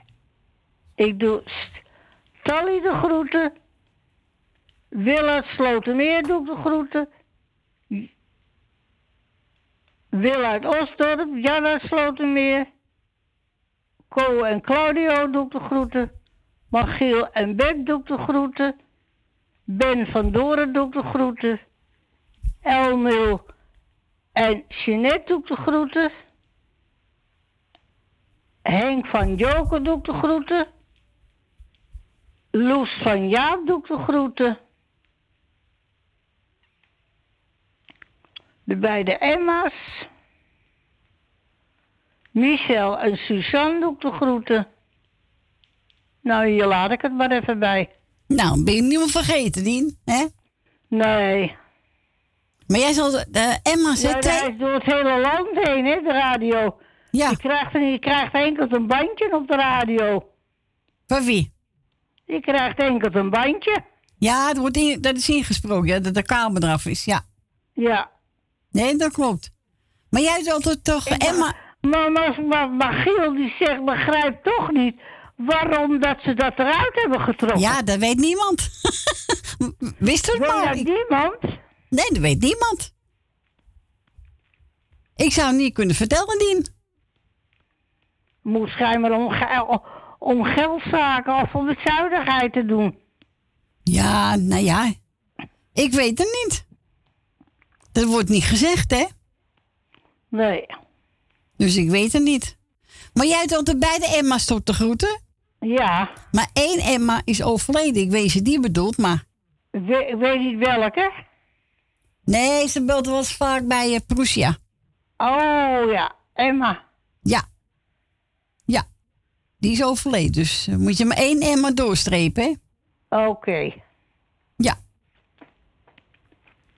Ik doe Tally de groeten. Willard Slotermeer doe ik de groeten. Willard Osdorp, Janna Slotermeer. Co en Claudio doe ik de groeten. Magiel en Ben doe ik de groeten. Ben van Doren doe ik de groeten. Elmil en Jeanette doe ik de groeten. Henk van Joker doe ik de groeten. Loes van Jaap doe ik de groeten. De beide Emma's. Michel en Suzanne doe ik de groeten. Nou, hier laat ik het maar even bij. Nou, ben je niemand vergeten, Dien? Hè? Nee. Maar jij zal de, de Emma Ja, zetten. hij is door het hele land heen, hè, de radio. Ja. Je krijgt, je krijgt enkel een bandje op de radio. Van wie? Je krijgt enkel een bandje. Ja, dat, wordt in- dat is ingesproken, ja, dat de kamer eraf is, ja. Ja. Nee, dat klopt. Maar jij zult het toch, Emma... Maar, maar, maar, maar Giel die zegt, begrijpt toch niet waarom dat ze dat eruit hebben getrokken. Ja, dat weet niemand. Wist het Weet maar. dat Ik- niemand? Nee, dat weet niemand. Ik zou het niet kunnen vertellen, Dien. Moet schijnbaar om, ge- om geldzaken of om het zuinigheid te doen. Ja, nou ja. Ik weet het niet. Dat wordt niet gezegd, hè? Nee. Dus ik weet het niet. Maar jij hebt altijd beide Emma's tot de groeten? Ja. Maar één Emma is overleden. Ik weet je die bedoelt, maar... Ik weet, ik weet niet welke. Nee, ze belt wel eens vaak bij uh, Prussia. Oh ja, Emma. Ja. Die is overleden, dus eh, moet je maar één Emma doorstrepen? Oké. Ja.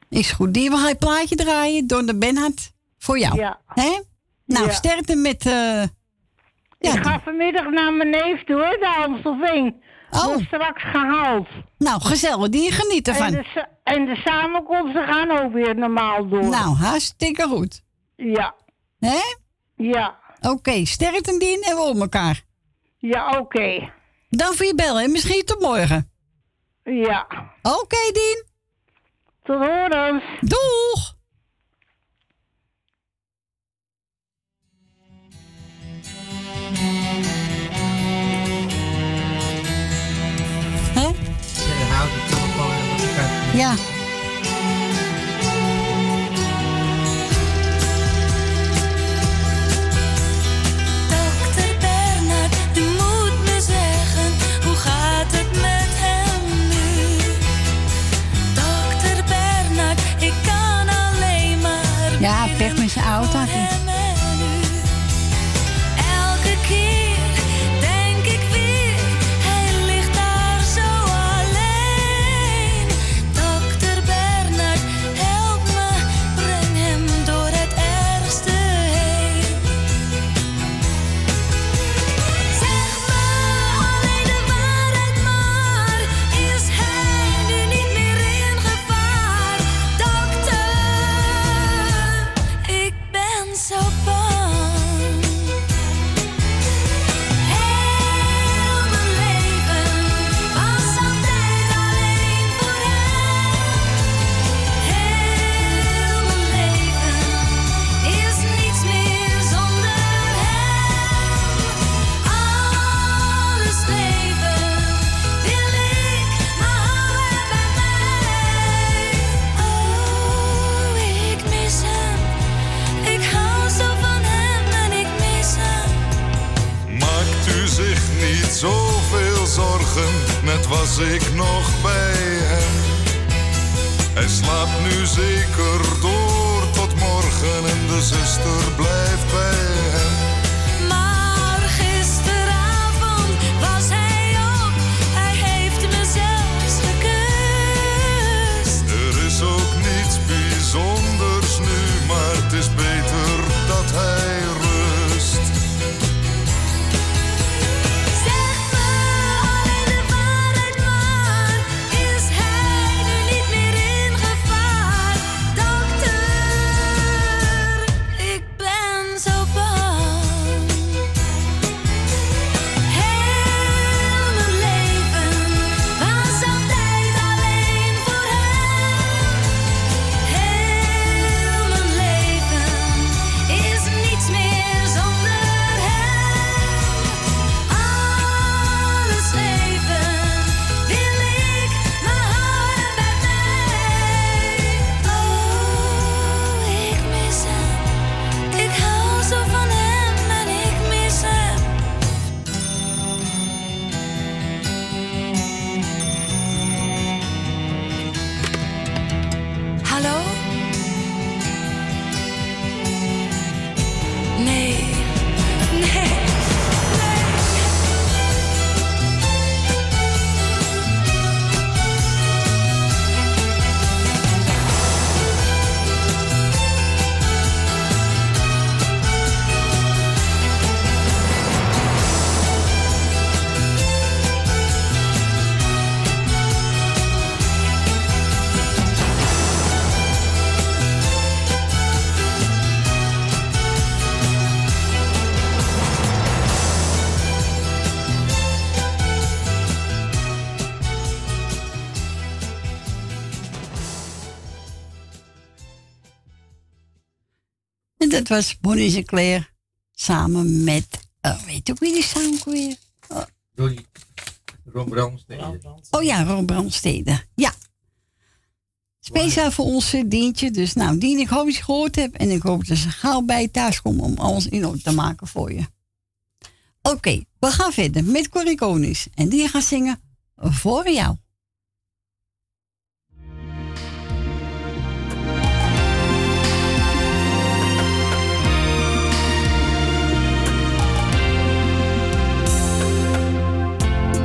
Is goed. Die wil hij plaatje draaien door de Benhard voor jou. Ja. Hè? Nou, Ja. sterkte met... eh, ja, ik ga vanmiddag naar mijn neef toe, hè, de Amstelveen. Oh. Wordt straks gehaald. Nou, gezellig. Die geniet En ervan. de, sa- en de samenkomsten gaan ook weer normaal door. Nou, hartstikke goed. Ja. Hè? Ja. Oké, sterkte Dien en we op elkaar. Ja, oké. Dan voor je bellen en misschien tot morgen. Ja. Oké, Dien. Tot horens. Doeg! Hè? Ja, dan slaapt nu zeker door. Tot morgen en de zuster blijft bij was Bonnie Sinclair samen met, oh, weet je ook wie die ook weer? Oh, Ronnie. Ron Brandstede. oh ja, Ron Brandstede. Ja. Speciaal voor ons Dientje. Dus nou, Dien, ik hoop dat je het gehoord hebt. En ik hoop dat ze gauw bij je thuis komen om alles in orde te maken voor je. Oké, we gaan verder met Corrie Konings. En die gaat zingen voor jou.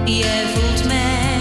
Jij voelt mijn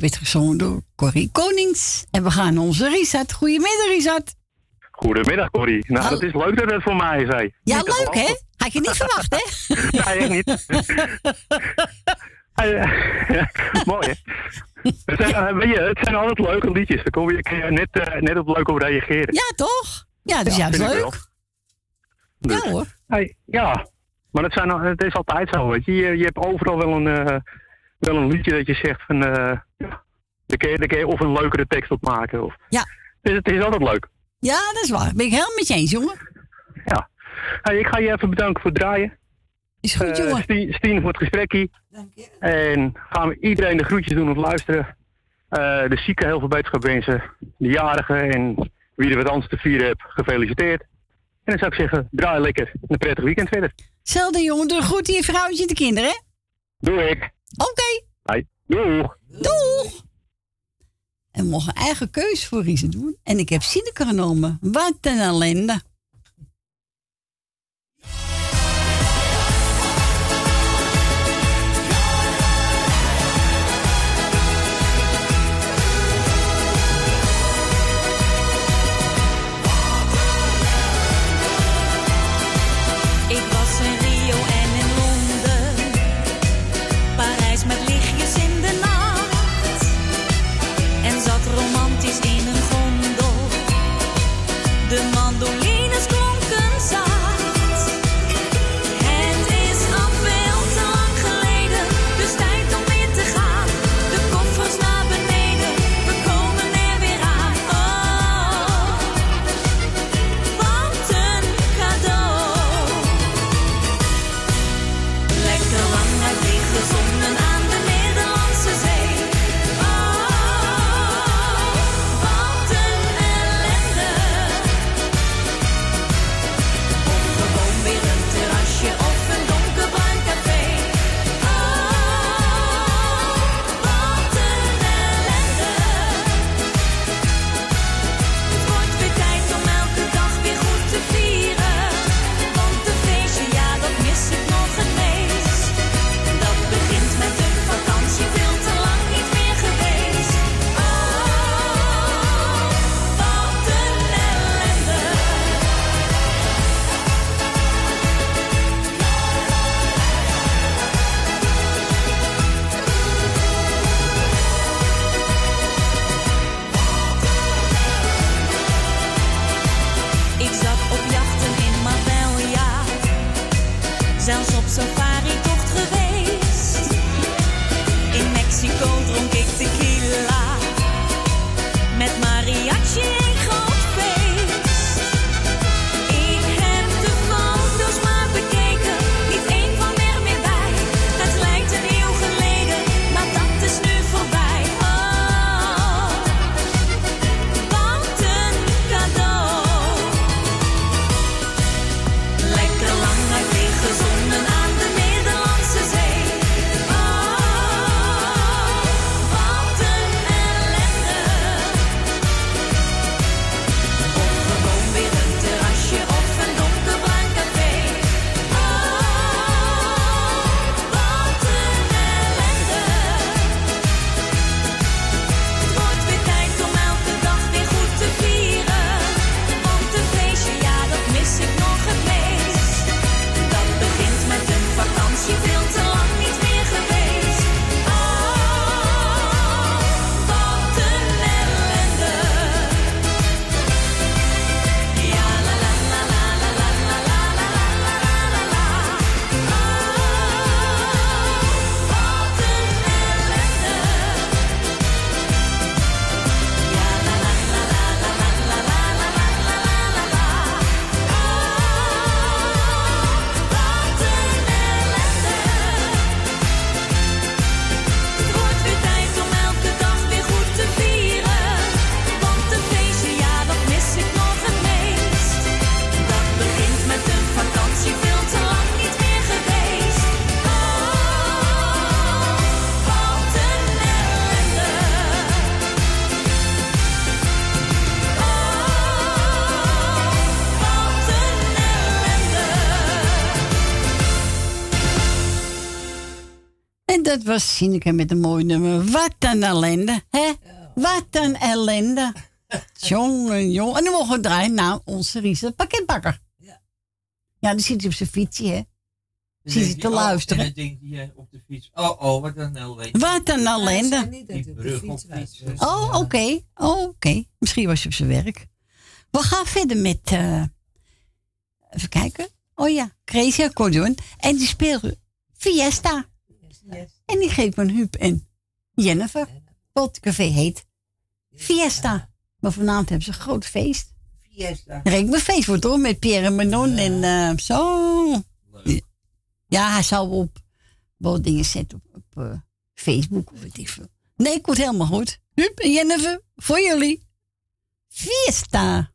werd gezongen door Corrie Konings. En we gaan onze Richard. Goedemiddag, Richard. Goedemiddag, Corrie. Nou, dat is leuk dat het voor mij zei. Ja, Niet leuk hè? Had je niet verwacht hè? Nee, echt niet. Eh, Mooi, hè? Het zijn, eh, weet je, het zijn altijd leuke liedjes. Daar kom je, kun je net, eh, net op leuk op reageren. Ja, toch? Ja, dat is juist vind ik leuk. Dus, Ja hoor. hey, ja, maar het, zijn, het is altijd zo, weet je. Je, je hebt overal wel een, wel een liedje dat je zegt van... ja, daar kun, je, daar kun je of een leukere tekst op maken. Of, Ja. Het is, het is altijd leuk. Ja, dat is waar. Ben ik helemaal met je eens, jongen. Ja. Hey, ik ga je even bedanken voor het draaien. Is goed, Eh, jongen. Stien, Stien voor het gesprekje. En gaan we iedereen de groetjes doen om te luisteren. Eh, de zieken heel veel beterschap wensen. De jarigen en wie er wat anders te vieren heeft, gefeliciteerd. En dan zou ik zeggen, draai lekker. En een prettig weekend verder. Zelfde jongen, doe goed je vrouwtje en de kinderen, hè? Doe ik. Oké. Hey, doeg. Doeg! En eigen keus voor Riese doen. En ik heb Sineke genomen. Wat een ellende. Was Sineke met een mooi nummer. Wat een ellende, hè? Wat een ellende. Jongen, jongen. En dan mogen we draaien naar onze Riese pakketbakker. Ja, die zit op zijn fietsje, hè? Dan Zit hij te oh, luisteren. En dan denkt hij eh, op de fiets. Oh, oh, wat een ellende. Wat een ellende. Die brug op fiets. Oh, oké. Oh, oké. Misschien was je op zijn werk. We gaan verder met... eh, even kijken. Oh ja, Crazy Accordeon. En die speelt Fiesta. En die geeft me Huub en Jennifer. Wat het café heet Fiesta. Maar vanavond hebben ze een groot feest. Fiesta. Me feest wordt hoor, met Pierre en Manon en eh, zo. Ja, hij zou op wel dingen zetten op, op eh, Facebook of weet ik veel. Nee, ik word helemaal goed. Huub en Jennifer, voor jullie. Fiesta.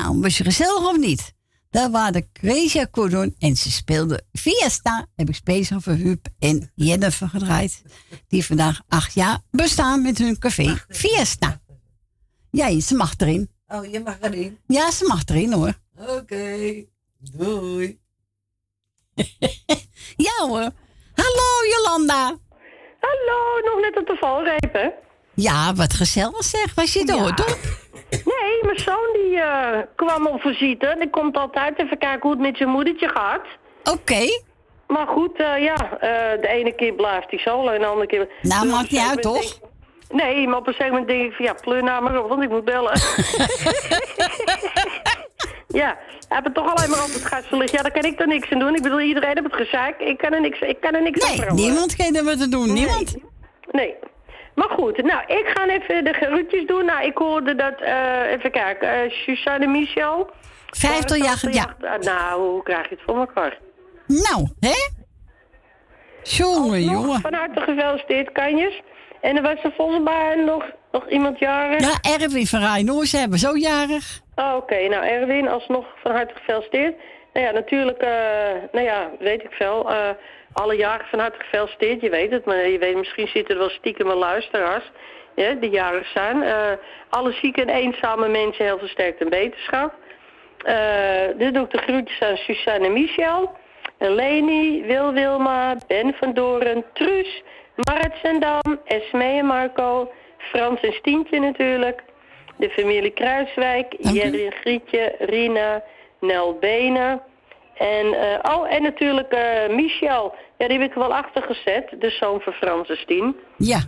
Nou, was je gezellig of niet? Daar waren de Crazy Accordeon en ze speelden Fiesta. Heb ik speciaal voor Huub en Jennifer gedraaid. Die vandaag acht jaar bestaan met hun café Fiesta. Ja, ze mag erin. Oh, je mag erin. Ja, ze mag erin hoor. Oké. Doei. Ja hoor. Hallo Jolanda. Hallo, nog net op de valreep, hè? Ja, wat gezellig zeg. Was je dood, toch? Nee, mijn zoon die eh, kwam op visite. Die komt altijd even kijken hoe het met zijn moedertje gaat. Oké. Maar goed, eh, ja, eh, de ene keer blijft hij solo en de andere keer... Nou, Dus maakt niet uit, toch? denk- Nee, maar op een gegeven moment denk ik van ja, pleur nou maar op, want ik moet bellen. ja, hij heeft het toch alleen maar op het gas verlicht. Ja, daar kan ik er niks aan doen. Ik bedoel, iedereen heeft het gezeik. Ik kan er niks, ik kan er niks aan Nee, niemand kan er wat te doen. Niemand. Nee. Maar goed, nou, ik ga even de geruutjes doen. Nou, ik hoorde dat, eh, even kijken, eh Suzanne Michel. 50 jaar, ja. Nou, hoe krijg je het voor elkaar? Nou, hè? Jongen, jongen. Van harte gefeliciteerd, Kanjes. En er was er volgens mij nog, nog iemand jarig. Ja, Erwin van Rijnoors hebben zo jarig. Oh, Oké, nou Erwin, alsnog van harte gefeliciteerd. Nou ja, natuurlijk, eh, nou ja, weet ik veel. Alle jaren van harte gefeliciteerd, je weet het. Maar je weet, misschien zitten er wel stiekem wel luisteraars ja, die jarig zijn. Eh, alle zieke en eenzame mensen heel veel sterkte en beterschap. Eh dit doe ik de groetjes aan Suzanne en Michel. En Leni, Wil Wilma, Ben van Doren, Truus, Marit Zendam, Esmee en Marco, Frans en Stientje natuurlijk. De familie Kruiswijk, Jerry en Grietje, Rina, Nel Benen. En, eh, oh, en natuurlijk eh, Michel. Ja, die heb ik wel achter gezet, de zoon van Frans en Stien. Ja.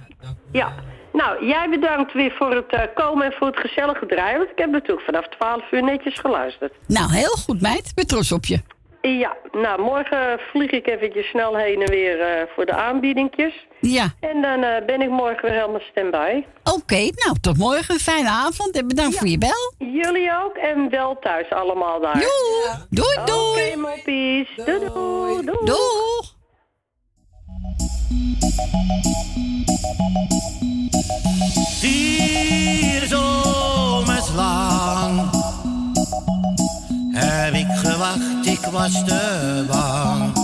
Ja. Nou, jij bedankt weer voor het eh, komen en voor het gezellige draaien. Want ik heb natuurlijk vanaf 12 uur netjes geluisterd. Nou, heel goed, meid. Ik ben trots op je. Ja, nou, morgen vlieg ik eventjes snel heen en weer eh, voor de aanbiedingjes. Ja. En dan eh, ben ik morgen weer helemaal stand-by. Oké, nou, tot morgen. Fijne avond en bedankt voor je bel. Jullie ook en wel thuis allemaal daar. Joe, doei, doei. Oké, moppies. Doei, doei. Doei. Doeg. Vier zomers lang heb ik gewacht, ik was te bang.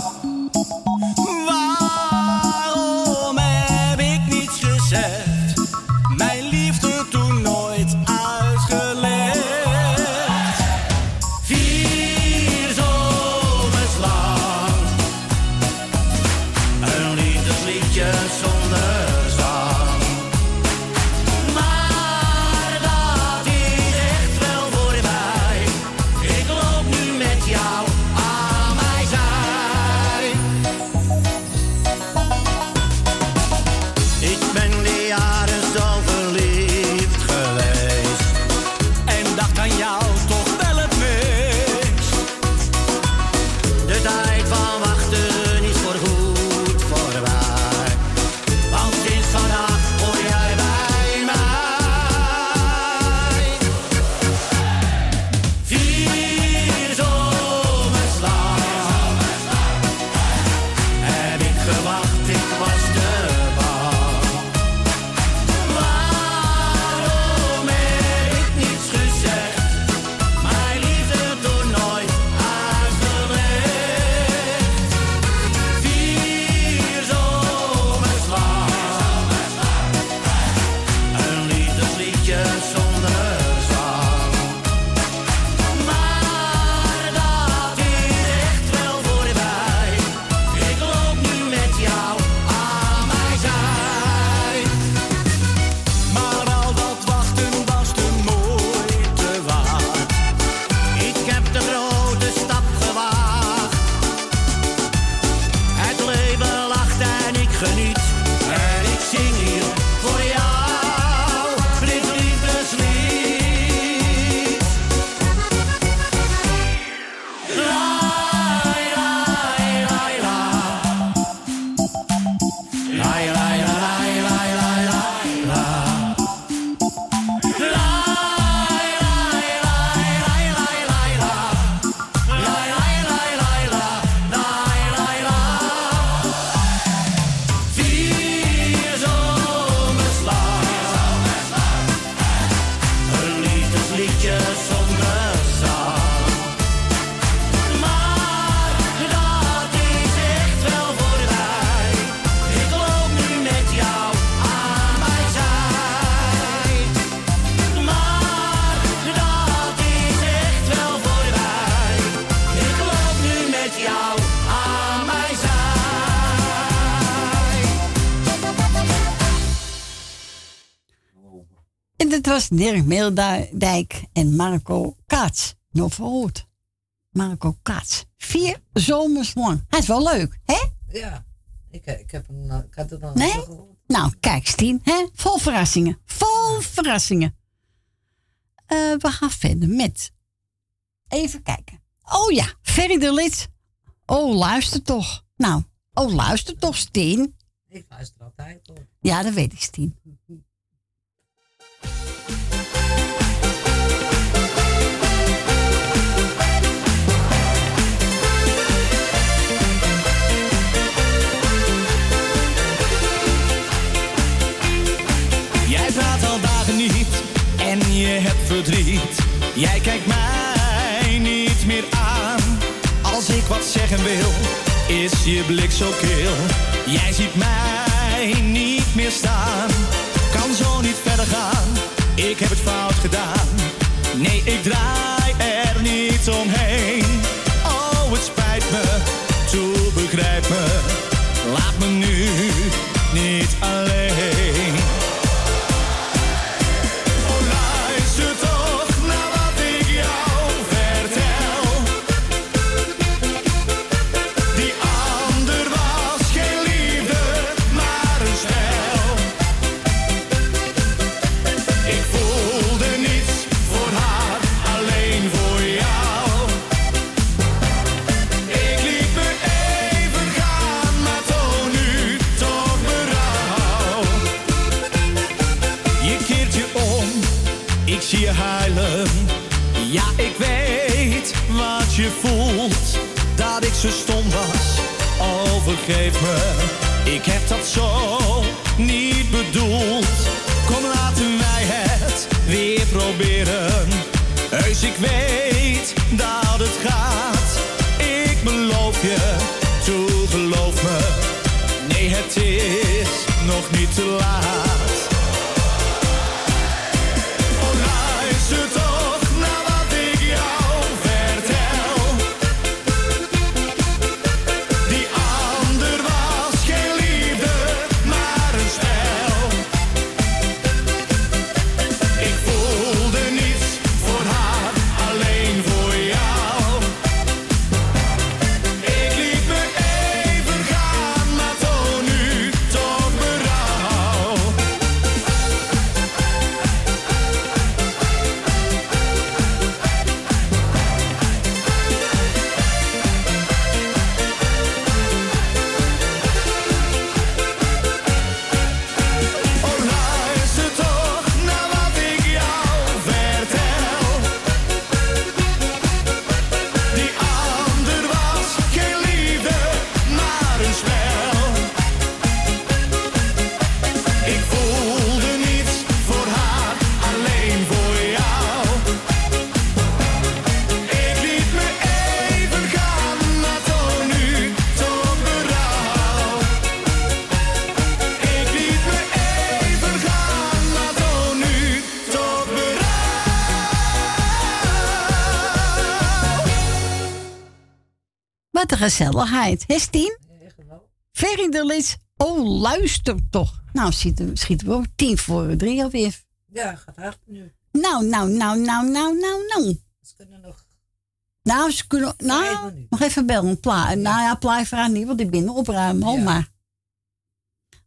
Was Dirk Meeldijk en Marco Kaats. Nog verhoord. Marco Kaats. Vier zomers lang. Hij is wel leuk, hè? Ja, ik, ik, heb hem, nog- ik had het nog Nee? gehoord. Nou, kijk, Stien, hè? Vol verrassingen. Vol verrassingen. Eh, we gaan verder met. Even kijken. Oh ja, Ferry de Lid. Oh, luister toch. Nou, oh, luister toch, Stien. Ik luister altijd hoor. Ja, dat weet ik, Stien. En je hebt verdriet. Jij kijkt mij niet meer aan. Als ik wat zeggen wil, is je blik zo kil. Jij ziet mij niet meer staan. Kan zo niet verder gaan, ik heb het fout gedaan. Nee, ik draai er niet omheen. Oh, het spijt me, toe begrijp me. Laat me nu zo stom was. Oh, vergeef me, ik heb dat zo niet bedoeld. Kom, laten wij het weer proberen. Heus, ik weet dat het gaat. Ik beloof je, toe geloof me. Nee, het is nog niet te laat. Gezelligheid. Stien? Ferry de Lis. Oh, luister toch. Nou, schieten, schieten we ook tien voor drie alweer. Ja, gaat hard nu. Nou, nou, nou, nou, nou, nou, nou. Ze kunnen nog. Nou, ze kunnen... Nou, nog even bellen. Pla Nou ja, plaai niet, want ik ben opruimen al, maar...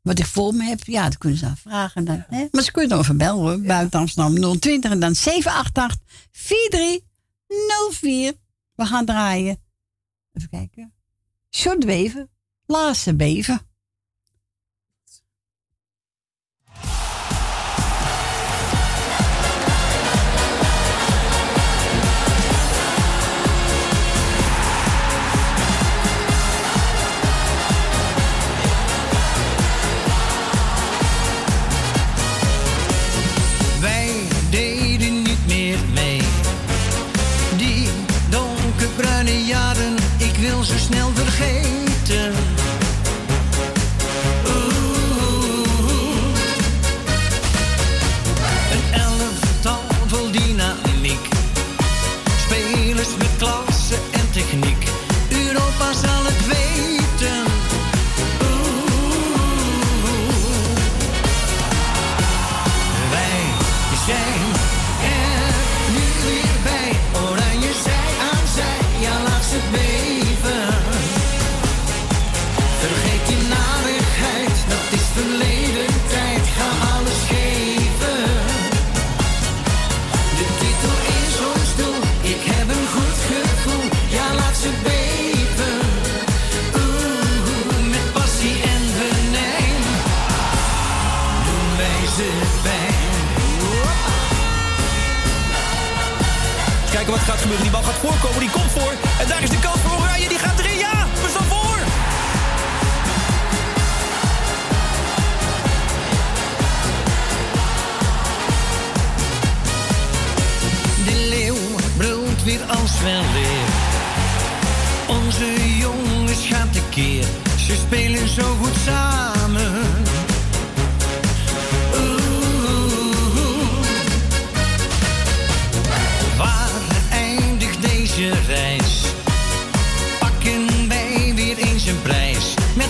Wat ik voor me heb, ja, dat kunnen ze aan vragen dan. Hè? Maar ze kunnen nog even bellen hoor. Buiten Amsterdam 020 en dan 788 4304. We gaan draaien. Even kijken. Short Weven. Laatste Beven. Die bal gaat voorkomen, die komt voor. En daar is de kans voor Oranje, die gaat erin. Ja, we staan voor! De leeuw broedt weer als wel leer. Onze jongens gaan te keer, Ze spelen zo goed samen je reis. Pakken wij weer eens een prijs. Met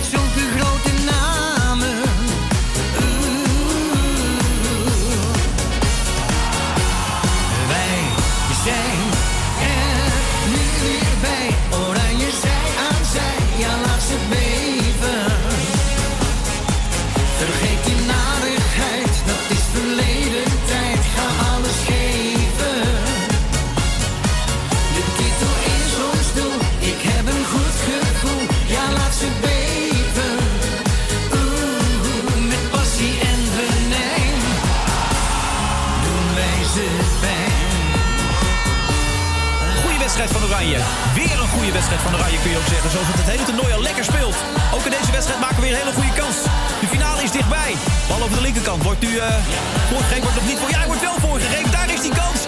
Weer een goede wedstrijd van Oranje kun je ook zeggen. Zoals het, het hele toernooi al lekker speelt. Ook in deze wedstrijd maken we weer een hele goede kans. De finale is dichtbij. Bal over de linkerkant. Wordt nu eh, uh, voorgegeven, wordt nog niet voor. Ja, hij wordt wel voorgegeven. Daar is die kans.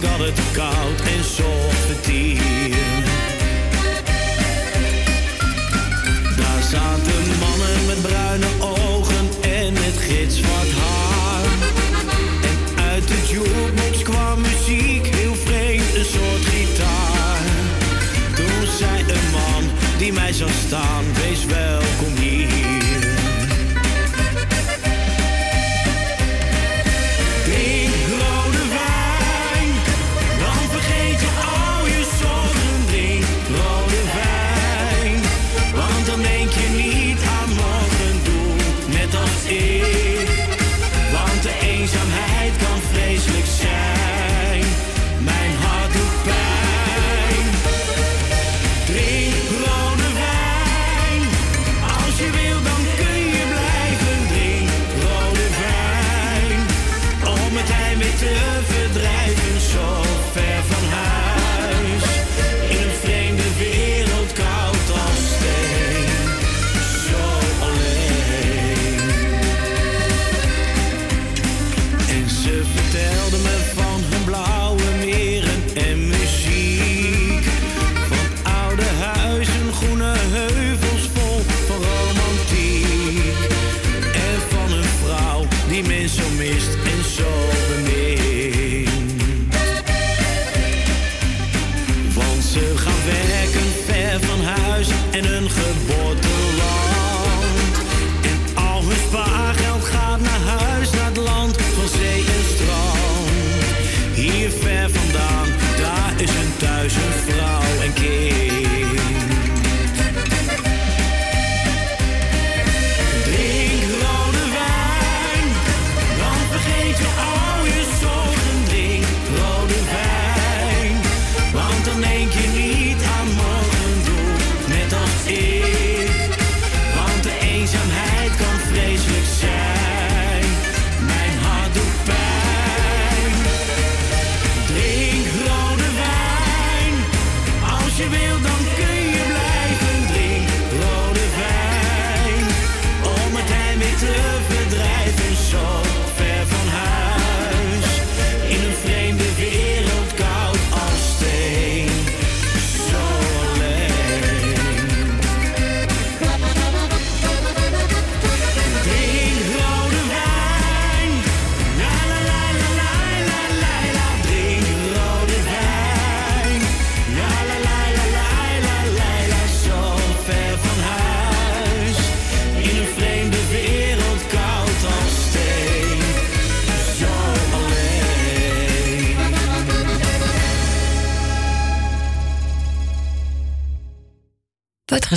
ik had het koud en zocht het diep.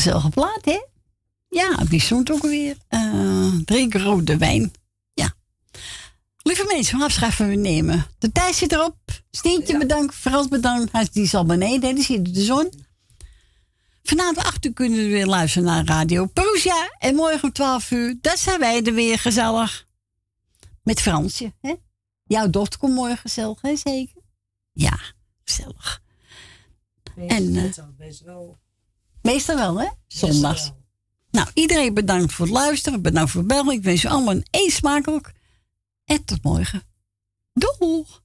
Gezellige plaat, hè? Ja, die stond ook weer. eh drink rode wijn. Ja. Lieve mensen, we afscheid van u nemen. De tijd zit erop. Steentje bedankt, Frans bedankt. Hij die is al beneden, hè, die ziet de zon. Vanavond 8 uur kunnen we weer luisteren naar Radio Perusia. En morgen om 12 uur, dat zijn wij er weer gezellig. Met Fransje, hè? Jouw dochter komt morgen gezellig, hè, zeker? Ja, gezellig. En, eh, wel. Meestal wel, hè? Zondags. Nou, iedereen bedankt voor het luisteren. Bedankt voor het bellen. Ik wens u allemaal een eet smakelijk. En tot morgen. Doeg!